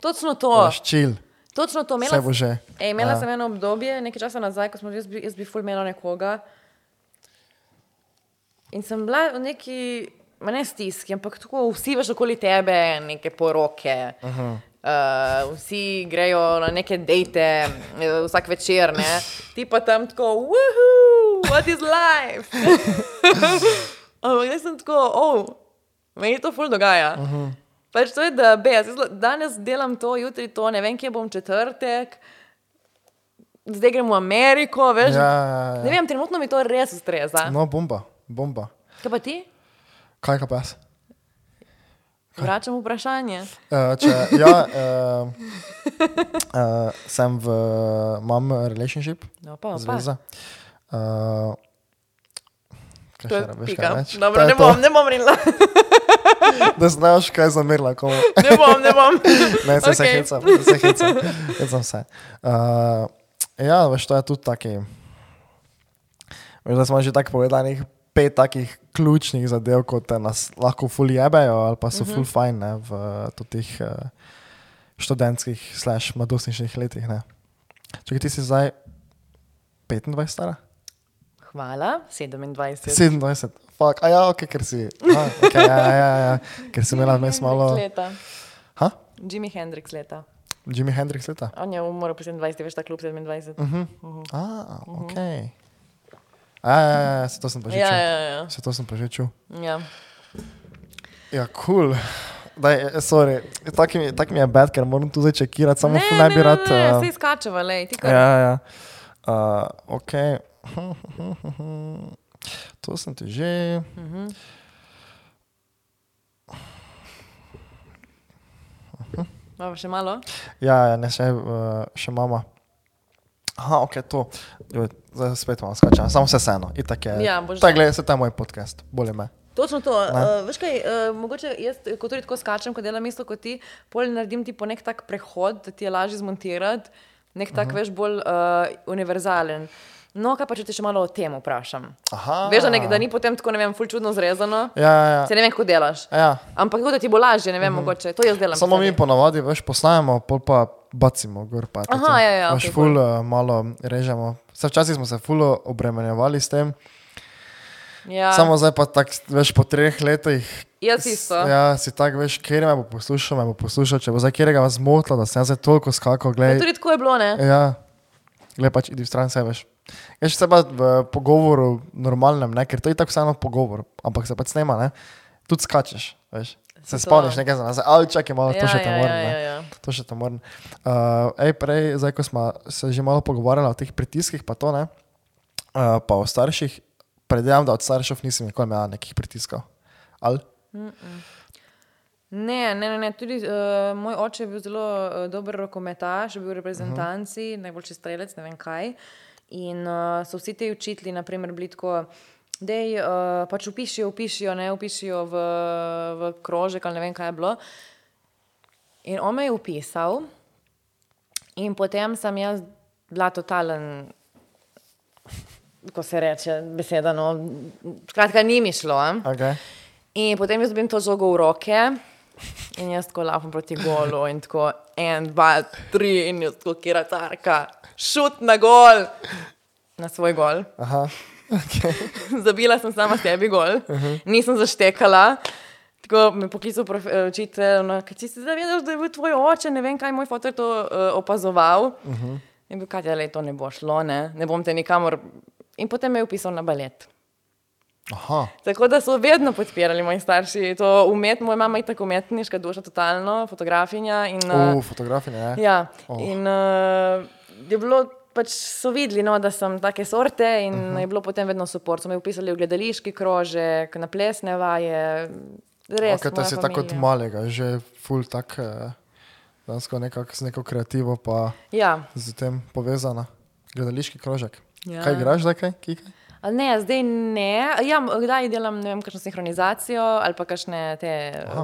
Točno to. Veš, čil, Točno to. vse bo že. Ej, imela Ja. sem eno obdobje, nekaj časa nazaj, ko smo že, jaz bi, bi ful imela nekoga. In sem bila v neki, ne stiski, ampak tako vsi veš okoli tebe, neke poroke. Uh -huh. Uh, vsi grejo na neke dejte eh, vsak večer, ne? ti pa tam tako, woohoo, what is life? Ampak jaz sem tako, oh, meni to ful dogaja. Uh -huh. Pač to je, da be, jaz danes delam to, jutri to, ne vem, kje bom četrtek, zdaj gremo v Ameriko, veš. Ja, ja, ja. Ne vem, trenutno mi to res ustreza. No, bomba, bomba. Kaj pa ti? Kaj ka pa jaz? Vračam vprašanje. Uh, če, ja, uh, uh, sem v, imam relationship, No, pa, pa. zveza. Uh, To je pika. Dobro, To je ne to. bom, ne bom rinila. Da znaš, kaj zamerla komu. Ne bom, ne bom. Ne, se okay. se hecam, se hecam, hecam se. Uh, ja, veš, to je tudi taki, veš, da smo že tako povedali, pet takih ključnih zadev, kot te nas lahko ful jebejo ali pa so ful fajn ne, v teh uh, študentskih slash mladostniških letih. Ne. Čakaj, ti si zdaj 25 stara? Hvala, 27. 27. Fuck, a ja, ok, ker si. Aha, okay, ja, ja, ja, ja, ker si imela vmes malo. Leta. Ha? Jimi Hendrix leta. Jimi Hendrix leta? On je umrl po 27, veš, ta klub 27. Uh Mhm. A, ok. A, ja, ja, ja, se to sem pa že Ja, čul. ja, ja. Se to sem pa že čul. ja. Ja, kul. Cool. Daj, eh, sorry, tak mi, tak mi je bed, ker moram tu zdaj čekirati, samo ne, ne bi rad. Ne, ne, uh, se izkačeva, lej, ti kar. Ja, ja. Uh, ok. To sem ti že. Imamo še malo? Ja, ja ne, še, uh, še mama. Aha, ok, to. Zdaj spet vam skačem, samo vse vseeno. Ja, boš Tak, že. gledaj, se ta moj podcast, bolje me. Točno to. Uh, veš kaj, uh, mogoče jaz, ko tudi tako skačem, ko delam isto kot ti, pol naredim ti po nek tak prehod, da ti je lažje zmontirati, nek tak, uh -huh. veš, bolj uh, univerzalen. No, kaj pa če te še malo o tem vprašam? Aha. Veš, da, nek, da ni potem tako, ne vem, ful čudno zrezano. Ja, ja, ja. Se ne vem, kako delaš. ja. Ampak tako, da ti bo lažje, ne vem, uh -huh. mogoče. To jaz delam. Samo mi ponavadi, veš, posnajamo, pol pa bacimo gor. Pa, Aha, tako. ja, ja, Veš, okej, ful uh, malo režemo. Vse včasih smo se ful obremenjevali s tem, Ja. samo zdaj pa tak, veš, po treh letih. Jaz isto. Ja, si tak, veš, kjer me bo poslušal, me bo poslušal, če bo zdaj kjerega vas zmotilo, da sem jaz zdaj toliko skakal, Ja, gledaj. tudi tako je bilo, ne? Ja, gledaj pač idi v stran se, veš. Je še seba v pogovoru normalnem, ne? ker to je tako vseeno pogovor, ampak se pač snema, ne? Tudi skačeš, veš. Se to- spomniš nekaj za nazaj, ali čakaj malo, to Ja, še te ja, moram. ja, ne. ja, ja. To še te moram. Uh, ej, prej, zdaj, ko smo se že malo pogovarjali o teh pritiskih, pa to ne, uh, pa o starših, predvidevam, da od staršev nisem nikoli imel nekih pritiskov. Ali? Ne, ne, ne, ne. tudi uh, moj oče je bil zelo uh, dober rokometaš, bil v reprezentanci, uh -huh. najboljši strelec, ne vem kaj. In uh, so vsi ti učitelji, naprimer, bili tako, da uh, pač upišijo, upišijo, ne upišijo v, v krožek ali ne vem kaj je bilo. In on me je upisal, in potem sem jaz bila totalen, ko se reče, beseda. No, skratka, ni mi šlo. Okay. In potem jaz dobim to žogo v roke in jaz tako lafam proti golu in tako en, dva, tri in jaz tako kira tarka, šut na gol, na svoj gol. Aha. Okay. Zabila sem sama sebi gol, uh -huh. nisem zaštekala. Tako me poklical eh, učitelj, no, kaj si zavedaš, da je bil tvoj oče, ne vem, kaj moj fotor to uh, opazoval. Uh -huh. In bil, kaj je, to ne bo šlo, ne, ne bom te nikamor. In potem me je upisal na balet. Aha. Tako da so vedno podpirali moji starši. To umet, moja mama je tako umetniška duša, totalno, fotografinja. In, uh, Uh, fotografinje, ne? ja, Oh. oh. in uh, je bilo, pač so videli, no, da sem take sorte in uh -huh. je bilo potem vedno suport. So me upisali v gledališki krožek, na plesne vaje. Res, Okay, to si tako od malega, že full tak, eh, dansko nekak, z neko kreativo pa Ja, z tem povezana. Gledališki krožek. Ja. Kaj igraš zdaj, kaj? Kike? Ne, zdaj ne. Ja, kdaj delam, ne vem, kakšno sinhronizacijo ali pa kakšne te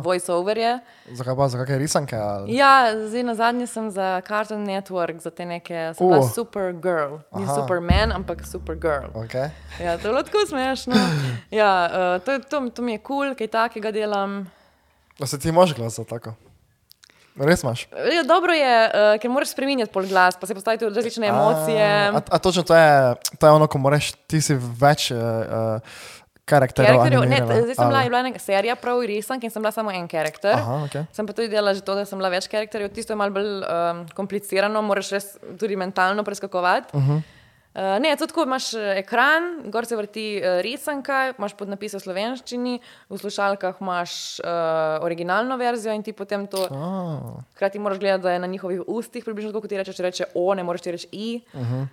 voice-overje. Zakaj pa, za kakšne risanke? Ali? Ja, zdaj na zadnje sem za Cartoon Network, za te neke, sem Uh. Supergirl. Ni Aha. Superman, ampak Supergirl. Okay. Ja, to je bilo tako smešno. Ja, uh, to, to, to mi je kul, cool, kaj takega delam. Da se ti moš glasati tako. Res imaš? Ja, dobro je, uh, ker moraš spremenjati pol glas, pa se postaviti v različne emocije. A, a, a točno to je, to je ono, ko moraš, ti si več uh, uh. Karakterjev, zdaj sem bila, bila ena serija, prav risank in sem bila samo en karakter. Aha, okay. Sem pa tudi delala že to, da sem bila več karakterjev. Tisto je malo bolj um, komplicirano, moraš res tudi mentalno preskakovati. Uh -huh. Uh, ne, to tako imaš eh, ekran, gor se vrti uh, risanka, imaš podnapis v slovenščini, v slušalkah imaš uh, originalno verzijo in ti potem to. Oh. Hkrati moraš gledati, da je na njihovih ustih približno tako, kot ti rečeš, če reče o, ne moreš ti reči i. Uh -huh.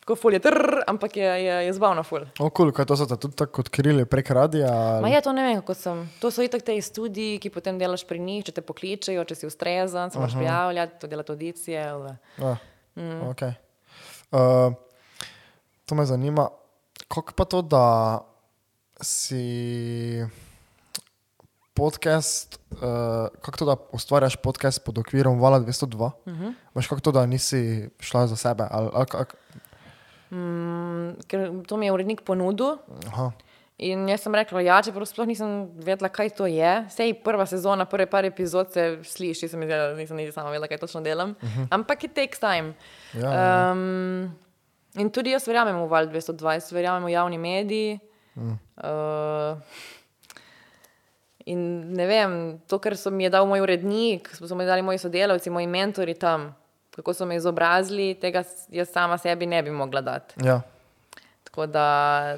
Tako ful je trr, ampak je, je, je zabavno ful. O, kul, kaj to so te tudi tako odkrili prek radia? ali- Ma ja, to ne vem, kako sem. To so itak te studiji, ki potem delaš pri njih, če te pokličejo, če si ustrezan, se moraš prijavljati, to delati audicije. ali- Ja, mm. okay. Uh, to me zanima, kako pa to, da si podcast, uh, kako to, da ustvarjaš podcast pod okvirom Vala 202? Uh -huh. Veš, kako to, da nisi šla za sebe? Ali, ali, kak, Mm, ker to mi je urednik ponudil aha, In jaz sem rekla, ja, čeprav sploh nisem vedela, kaj to je. Sej prva sezona, prve par epizod se sliši, se mi zdi, da nisem niti sama vedela, kaj točno delam. Uh -huh. Ampak it takes time. Ja, ja. Um, in tudi jaz verjamem v Val 220, verjamem v javni mediji. Mm. Uh, in ne vem, to, kar so mi je dal moj urednik, so mi dali moji sodelavci, moji mentori tam, kako so me izobrazili, tega jaz sama sebi ne bi mogla dati. ja. Tako da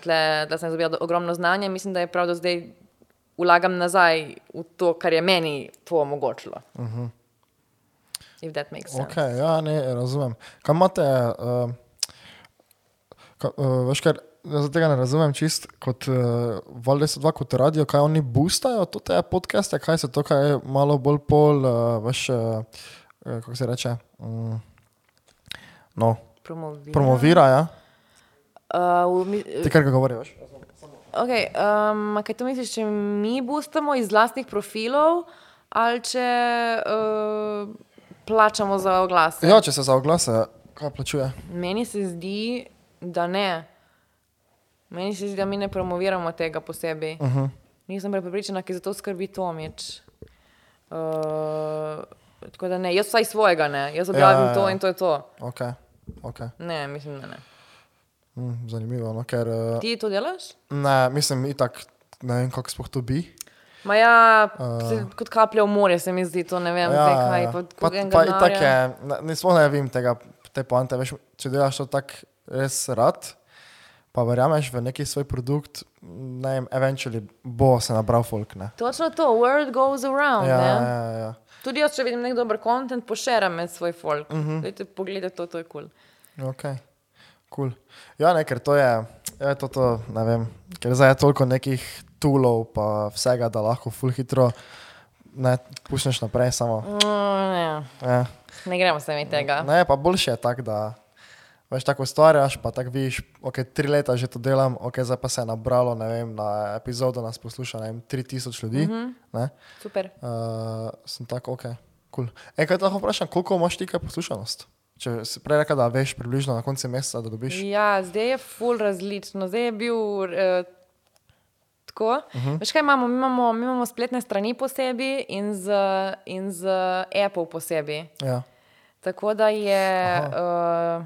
tle, tle sem dobila ogromno znanja in mislim, da je prav, da zdaj vlagam nazaj v to, kar je meni to omogočilo. Uh -huh. If that makes sense. Okay, ja, ne, razumem. Kaj imate, uh, ka, uh, veš, kar jaz tega ne razumem čist, kot uh, Valde so dva kot radio, kaj oni boostajo to te podcaste, kaj se to, kaj malo bolj pol, uh, veš, uh, kako se reče, um, no, Promovira. promovira, ja, Uh, mi- ti kar ga govori, veš. okay, um, kaj to misliš, če mi boostamo iz vlastnih profilov ali če uh, plačamo za oglase? Ja, če se za oglase, kaj plačuje? Meni se zdi, da ne. Meni se zdi, da mi ne promoviramo tega posebej. Uh -huh. Nisem prepričana, ki za to skrbi Tomič. Uh, tako da ne, jaz vsaj svojega ne, jaz objavim ja, ja, ja. to in to je to. Ok, ok, Ne, mislim, da ne. Mm, zanimivo, no, ker uh, Ti to delaš? ne, mislim, itak, ne vem, kako sploh to bi. Ma ja, uh, kot kaplja v morje se mi zdi to, ne vem, ja, zdaj kaj. ja. Pa, pa, pa denarja. itak je, ne, ne, sploh ne vem tega, te poante, veš, če delaš to tako res rad, pa verjameš v neki svoj produkt, ne vem, eventually bo se nabral folk, ne. Točno to, word goes around. Ja, ne? ja, ja. Tudi jaz, če vidim nek dober kontent, pošeram med svoj folk. Uh. -huh. Dajte pogledati to, to je kul. Cool. Ok, cool. Ja, ne, ker to je, je to, to, ne vem, ker zdaj je toliko nekih toolov pa vsega, da lahko full hitro ne pušneš naprej samo. Mm, ne, Ja. ne gremo se mi tega. Ne, pa boljše je tako, da veš, tako ustvarjaš, pa tako vidiš, ok, tri leta že to delam, ok, zdaj pa se je nabralo, ne vem, na epizodo nas posluša, ne vem, 3000 ljudi. Mm -hmm. ne, Super. uh, sem tako, ok, kul. Cool. Enkaj lahko vprašam, koliko imaš ti kaj poslušanost? Če si prej rekel, da veš približno na koncu meseca, da dobiš. Ja, zdaj je ful različno. Zdaj je bil uh, tako. Uh -huh. Veš kaj imamo? Mi, imamo? mi imamo spletne strani posebej in z, in z Apple posebej. Ja. Tako da je, uh,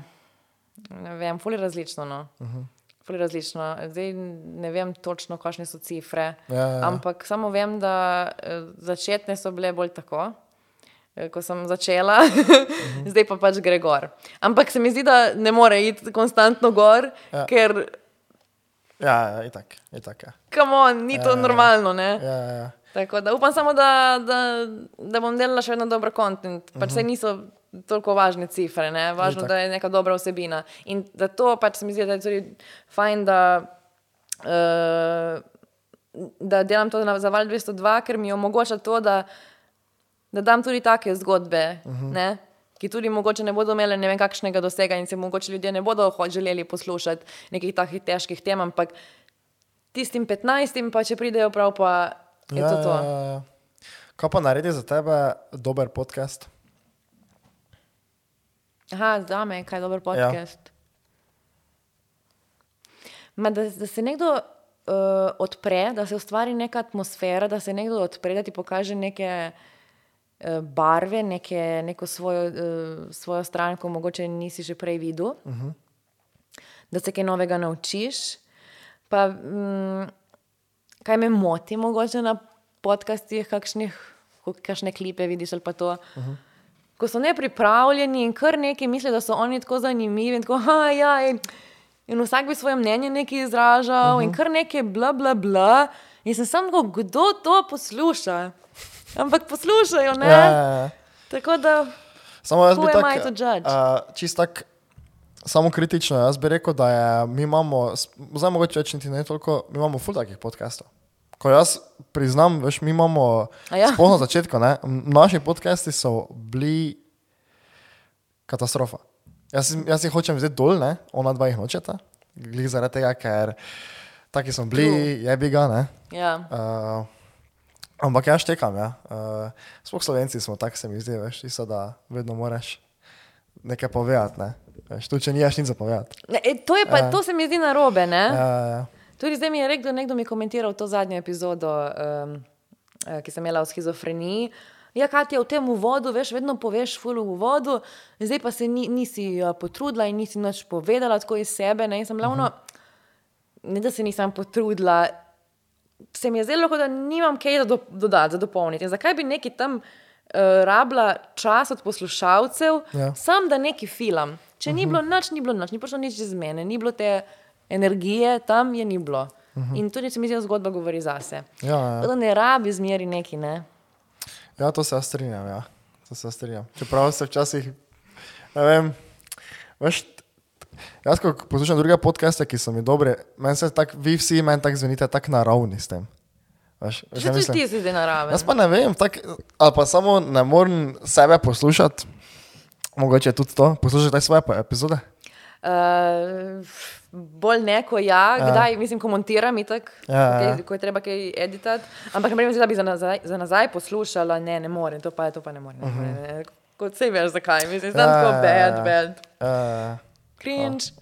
ne vem, ful je različno. No. Uh -huh. Ful je različno. Zdaj ne vem točno, kakšne so cifre. Ja, ja, ja. Ampak samo vem, da eh, začetne so bile bolj tako. Eh, Ko sem začela, zdaj pa pač gre gor. Ampak se mi zdi, da ne more iti konstantno gor, Ja. ja. ker, Ja, ja, itak, itak je. kamo, ni to normalno. Ne? Ja, ja, ja. Tako da upam samo, da, da, da bom delala še vedno dober kontent. Pač uh -huh. niso toliko važne cifre, ne? važno, Itak. da je neka dobra vsebina. In zato pač se mi zdi, da je tudi fajn, da, uh, da delam to na, za Val 202, ker mi omogoča to, da, da dam tudi take zgodbe. Uh -huh. ne? Ki tudi mogoče ne bodo imeli ne vem kakšnega dosega, in se mogoče ljudje ne bodo želeli poslušati nekih takih težkih tem, ampak tistim 15, pa če pridejo prav, pa je ja, to to. Ja, ja, ja. Kaj pa naredi za tebe dober podcast? Aha, za me je kaj dober podcast. Ja. Ma, da, da se nekdo uh, odpre, da se ustvari neka atmosfera, da se nekdo odpre, da ti pokaže neke uh, barve, neke, neko svojo, uh, svojo stran, ko mogoče nisi že prej videl, uh -huh. da se kaj novega naučiš. Pa, mm, kaj me moti, mogoče na podcastih, kakšnih, kakšne klipe vidiš ali pa to. Uh -huh. Ko so nepripravljeni in kar neki mislijo, da so oni tako zanimivi. In, tako, "Ha, ja, in, in vsak bi svoje mnenje nekaj izražal, uh -huh. in kar nekaj bla, bla, bla. In sem samo kdo to posluša? Ampak poslušajo, ne? Ja, ja, ja. Tako da, Samo jaz bi judge? Uh, čist tak, samo kritično, jaz bi rekel, da je, mi imamo, zdaj mogoče več niti ne toliko, mi imamo ful takih podcastov. Ko jaz priznam, veš, mi imamo, A ja? sploh na začetku, ne, naši podcasti so bili katastrofa. Jaz, jaz jih hočem vzeti dol, ne, ona dva jih nočeta, glih zaradi tega, ker taki smo bili, je bi ga, ne. ja. Uh, ampak jaz štekam, ja. Uh, Sploh slovenci smo tako, se mi zdi, veš, tisto, da vedno moraš nekaj povedati, ne. Veš, tu če nimaš nič zapovedati. Ne, e, to, je pa, Ja. to se mi zdi narobe. Ne? Ja, ja, ja. Tudi zdaj mi je rekel, nekdo mi je komentiral to zadnjo epizodo, um, ki sem imela o schizofreniji. Ja, je v tem uvodu, veš, vedno poveš ful v uvodu, zdaj pa se ni, nisi potrudila in nisi nič povedala tako iz sebe. Ne, in sem ravno, uh -huh. ne da se nisem potrudila, se mi je zdelo, da nimam kaj do, dodati, za dopolniti. In zakaj bi neki tam uh, rabila čas od poslušalcev, Ja. sam da neki film. Če ni bilo nič, ni bilo nič, ni prišlo nič iz mene, ni bilo te energije, tam je ni bilo. In tudi se mi zdi, zgodba govori zase. Ja, ja. Tako Da ne rabi zmeri neki, ne. Ja, to se strinjam. Ja. To se strinjam. Čeprav se včasih, ne vem, veš, jaz ko poslušam druge podcaste, ki so mi dobri, meni se tako, vi vsi meni tako zvenite tako naravni s tem. Veš, veš, kaj tudi ti si zdaj naraven. Jaz pa ne vem, tak, ali pa samo ne morem sebe poslušati, mogoče tudi to, poslušati svoje epizode. Uh, bolj neko, ja, kdaj, mislim, ko montiram, itak, Ja, ja, ja. okay, ko je treba kaj editati. Ampak, ne vem, da bi za nazaj, za nazaj poslušala, ne, ne morem, to pa, to pa ne morem. Uh -huh. ne, ne. Kot se veš, zakaj, mislim, da Ja, tako ja, bad, ja. bad, Cringe.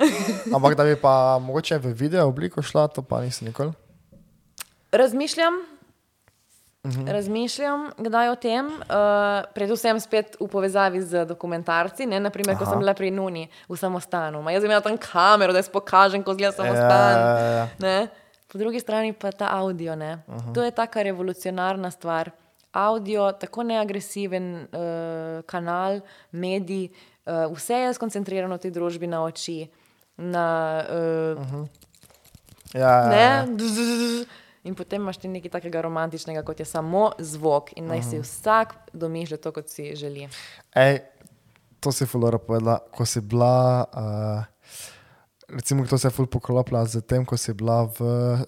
ampak da bi pa mogoče v video obliko šla, to pa nisem nikoli. Razmišljam. -huh. Razmišljam, kdaj o tem, uh, predvsem spet v povezavi z dokumentarci. Ne? Naprimer, ko sem bila pri Nuni v samostanu. Ma jaz bi imela tam kamero, da jaz pokažem, ko zgleda samostan. Ja, ja, ja. Ne? Po drugi strani pa ta audio. Uh -huh. To je taka revolucionarna stvar. Audio, tako neagresiven uh, kanal, medij, uh, vse je skoncentrirano v tej družbi na oči. Na, uh, uh -huh. Ja, ja, ja. ne, in potem imaš ti nekaj takega romantičnega, kot je samo zvok, in naj si vsak domišlja to, kot si želi. Ej, to si fulora povedala, ko si bila, uh, recimo, to se je ful poklopila z tem, ko si bila v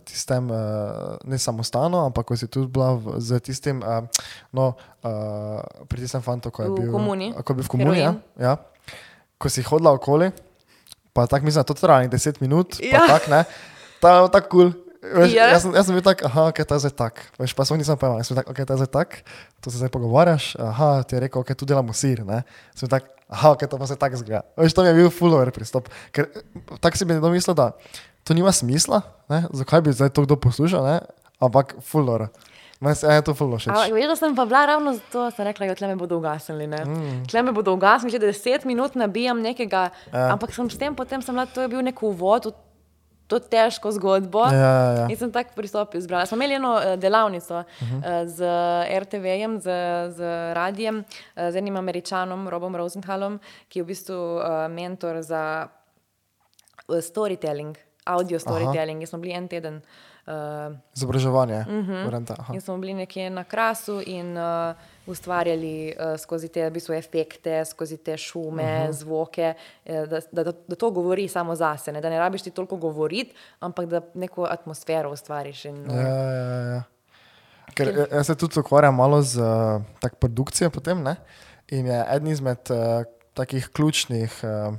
tistem, uh, ne samo stanu, ampak ko si tudi bila v, z tistim, uh, no, uh, pri tistem fantu, ko je V bil, komuni. Ko je bil v komuni, ja, ja. Ko si hodila okoli, pa tako mislim, da to traja nekaj 10 minut, pa Ja. tako ne, to je tako kul. Cool. Veš, Je? jaz, sem, jaz sem bil tak, aha, ok, to je zdaj tak. Veš, pa sem nisem pojmal, jaz sem tak, ok, to je zdaj tak, to se zdaj pogovarjaš, aha, ti je rekel, ok, tu delamo sir, ne. Sem tak, aha, ok, to pa se tako zgleda. Veš, to mi je bil fullover pristop, ker tako si bi nekdo mislil, da to nima smisla, ne, zakaj bi zdaj to kdo poslušal, ne, ampak fullover. Meni se je to. Ampak veš, da sem pa bila ravno zato, da sem rekla, da tle me bodo ugasnili. Mm. Tle me bodo ugasnili, že deset minut nabijam nekega, ja. ampak sem s tem potem, sem bila, to je bil nek uvod v to težko zgodbo. Ja, ja, ja. In sem tak pristop izbrala. Smo imeli eno eh, delavnico uh -huh. z RTV-jem, z, z radijem, eh, z enim američanom, Robom Rosenthalom, ki je v bistvu eh, mentor za eh, storytelling, audio storytelling. In smo bili en teden. Uh, Izobraževanje, uh -huh. In smo bili nekje na krasu in uh, ustvarjali uh, skozi te v bistvu, efekte, skozi te šume, uh -huh. zvoke, eh, da, da, da, to govori samo zase. Ne? Da ne rabiš ti toliko govoriti, ampak da neko atmosfero ustvariš. In, uh, Ja, ja, ja. Ker ja- jaz se tudi ukvarjam malo z uh, produkcijo potem, ne? in je eden izmed uh, takih ključnih uh,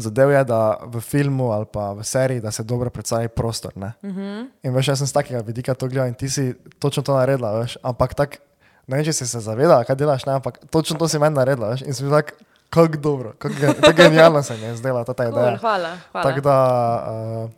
zadev je, da v filmu ali pa v seriji, da se dobro predstavi prostor. Uh -huh. In veš, jaz sem z takega vidika to gledal in ti si točno to naredila, veš, ampak tak, ne vem, če si se zavedala, kaj delaš, ne, ampak točno to si meni naredila, veš, in sem bil tak, kako dobro, kako gen- genialno se mi je zdela ta, ta cool, ideja. hvala. hvala. Tako da, uh,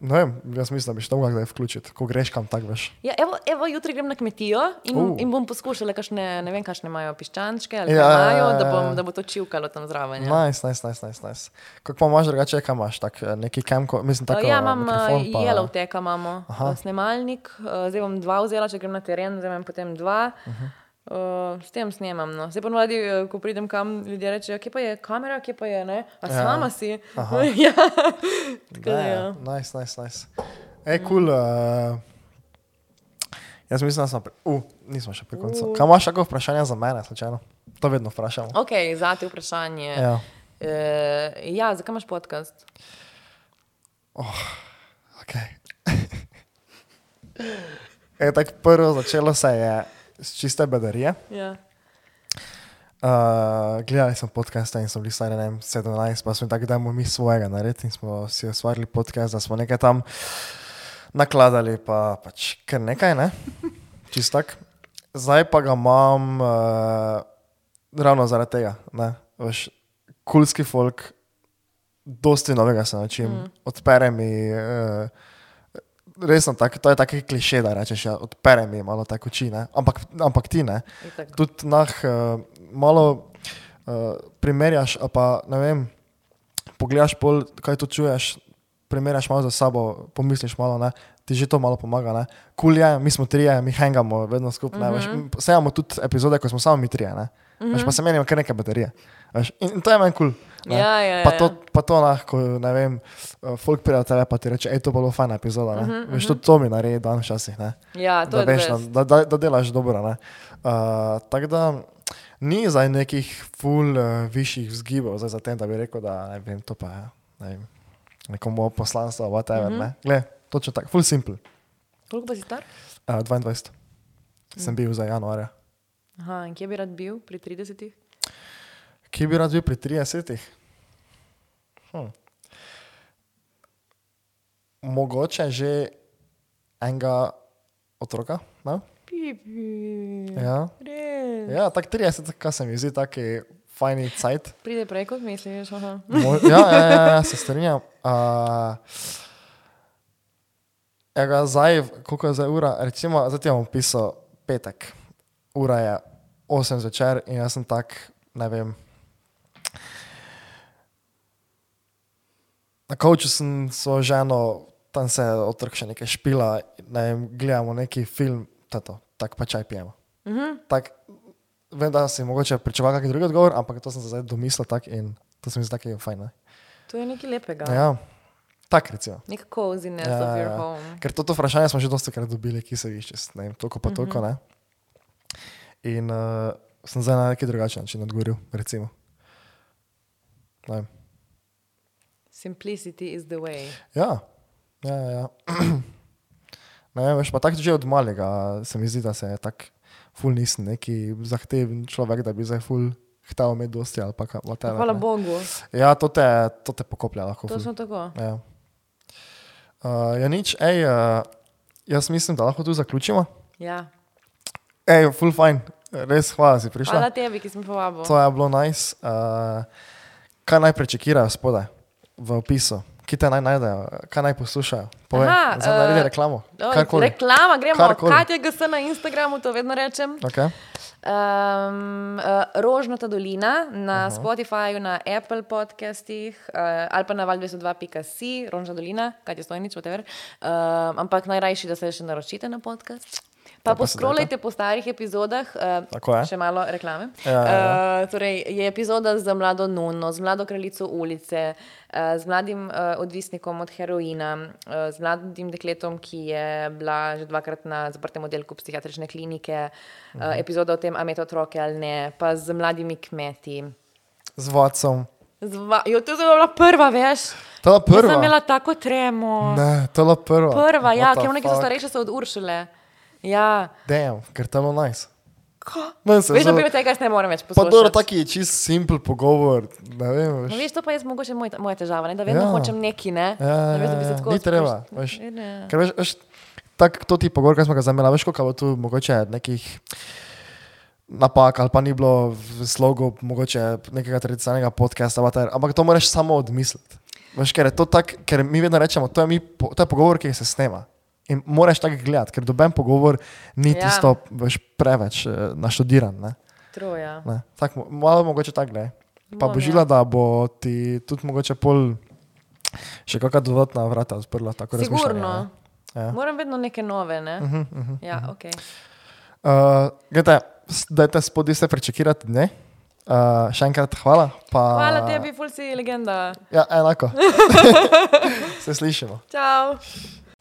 ne vem, jaz mislim, da bi šlo kdaj vključiti, ko greš kam tak veš. Ja, evo, evo, jutri grem na kmetijo in, Uh. in bom poskušala, kakšne, ne vem, kakšne imajo piščančke ali Ja, ja, ja, imajo, ja, da, ja. bom, da bo to čivkalo tam zraven. Ja. Nice, nice, nice, nice, nice. Kako pa imaš drugače, kaj imaš, tak, eh, neki kemko, mislim, tako. ja, imam mikrofon pa- Yellow Teka, imamo Aha. uh, snemalnik, zdaj bom dva vzela, če grem na teren, zdaj imam potem dva. Uh -huh. Uh, s tem snemam. No. Zdaj ponovadi, eh, ko pridem kam, ljudje rečejo, kje pa je kamera, kje pa je, ne? a Ja. sama si. ja. Tako da, Ja, ja. nice, nice, nice. Ej, kul. Cool, uh, jaz mislim, da smo, pri, uh, nismo še pri koncu. Uh. Kaj imaš kako vprašanje za mene, slučajno? To vedno vprašamo. Ok, za te vprašanje. Ja. Uh, ja, zakaj imaš podcast? Okay. e, tako prvo začelo se je s čiste bedarije. Ja. Uh, gledali smo podcaste in so bili stari ne vem, 17, pa smo tako, da imamo mi svojega narediti in smo si ustvarili podcast, da smo nekaj tam nakladali, pa pač kar nekaj, ne? Čistak. Zdaj pa ga imam uh, ravno zaradi tega, ne? Veš, kulski folk dosti novega se naučim, mm. odpere mi. Uh, Resno, tak, to je tako kliše, da rečeš, ja, odpere mi malo tako oči, ne? ampak, ampak ti ne. Tudi nah, uh, malo uh, primerjaš, pa ne vem, pogledaš pol, kaj tu čuješ, primerjaš malo za sabo, pomisliš malo, ne? ti že to malo pomaga. ne. Kul cool je, mi smo trije, mi hangamo vedno skupaj. Mm -hmm. Sejamo tudi epizode, ko smo samo mi trije, ne? mm -hmm. veš, pa se menimo kar neke baterije. Veš, in, in to je meni kul. Cool. Ne. Ja, ja, Pa ja. to, pa to lahko, ne vem, uh, folk tebe pa ti reče, hej, to bo bilo fajna epizoda. Uh Mhm, -huh, Veš, tudi to mi naredi dan včasih, ne. Ja, to da, veš, da, da, da delaš dobro. Ne. Uh, tako da ni zdaj nekih ful uh, višjih vzgibov zdaj za tem, da bi rekel, da ne vem, to pa je ne vem, nekomu poslanstvo, whatever. Uh Mhm. -huh. ne. Gle, točno tako, full simple. Koliko pa si star? Uh, 22. Sem bil za januarja. Aha, in kje bi rad bil pri 30? Kje bi rad bil pri 30? Hm. Mogoče že enega otroka. Ne? Pipi. Ja, Res. ja tako 30, kaj se mi zdi, taki fajni cajt. Pride prej kot misliš. Mo- Ja, ja, ja, ja se strinjam. Uh, Ega, zdaj, koliko je zdaj ura? Recimo, zdaj ti bom pisal petek. Ura je 8 zvečer in jaz sem tak, ne vem. Na kavču sem so ženo, tam se otrok še nekaj špila, ne vem, gledamo neki film, tato, tak pa čaj pijemo. Uh -huh. Tak, vem, da si mogoče pričakoval kakšen drugi odgovor, ampak to sem se zdaj domislil tak in to se mi zdi tako fajn. Ne? To je nekaj lepega. Ja, tak recimo. Nek coziness Ja, of your ja. home. Ker toto vprašanje smo že dosti krat dobili, ki se višče, ne vem, toliko pa toliko, ne. In uh, sem zdaj na neki drugačen način odgovoril, recimo. Ne vem. Simplicity is the way. Ja, ja, ja. ja. ne vem, veš, pa tako že od malega se mi zdi, da se je tak ful nisem neki zahteven človek, da bi zdaj ful htel imeti dosti ali pa kaj. Hvala ne. Bogu. Ja, to te, to te pokoplja lahko. ful. Točno tako. Ja. Uh, ja, nič, ej, uh, jaz mislim, da lahko tu zaključimo. Ja. Ej, full fine, res hvala, da si prišla. Hvala tebi, ki si me povabil. To je bilo nice. Uh, kaj naj prečekirajo spodaj v opisu? Kje te naj najdejo, kaj naj poslušajo? Povej, Aha, zdaj naredi eh, reklamo. Oj, Karkoli. Reklama, gremo. Karkoli. Katja GS na Instagramu, to vedno rečem. Okay. Um, uh, Rožnata dolina na uh -huh. Spotifyju, na Apple podcastih uh, ali pa na val202.si, Rožnata dolina, kaj je stojnič, whatever. Um, ampak najrajši, da se še naročite na podcast. Pa Ja, pa poskrolajte po starih epizodah, uh, še malo reklame. Ja, ja, ja. Uh, torej, je epizoda z mlado Nuno, z mlado kraljico ulice, uh, z mladim uh, odvisnikom od heroina, uh, z mladim dekletom, ki je bila že dvakrat na zaprtem oddelku psihiatrične klinike, uh, Mhm. epizoda o tem, ali imeti otroke ali ne, pa z mladimi kmeti. Z vodcem. Zva, jo, to je bila prva, veš? To je bila Jaz sem prva. imela tako tremo. Ne, to je bila prva. Prva, ja, What the ker neki so starejši od Uršule. Ja, Damn, ker to je bilo nice. Veš, da bi tega ne morem več Pa dobro, poslušati. taki čist simpel pogovor, vem, No, veš. veš, to pa je mogoče moj, moja težava, ne? da vedno Ja. ja. hočem neki, ne? Ja, da ja, veš, da bi se ja, tako ni treba, veš. Ne. Ker veš, veš tak, to ti pogovor, ki smo ga zamela, veš, koliko je tu mogoče nekih napak ali pa ni bilo v slogu mogoče nekega tradicionalnega podcasta, whatever, ampak to moraš samo odmisliti. Veš, ker je to tako, ker mi vedno rečemo, to je, mi, to je pogovor, ki se snema. In moraš tako gledati, ker doben pogovor ni Ja. tisto veš, preveč eh, naštudiran. Troja. Tak, malo mogoče tako gledaj. Pa božila, ja. da bo ti tudi mogoče pol še kakšna dodatna vrata odprla. Sigurno. Ja. Moram vedno neke nove, ne? Uh -huh, uh -huh. Ja, ok. Uh, Glede, dajte spodaj se prečekirati, ne? Uh, še enkrat hvala. Pa, Hvala tebi, ful si legenda. Ja, enako. se slišimo. Čau.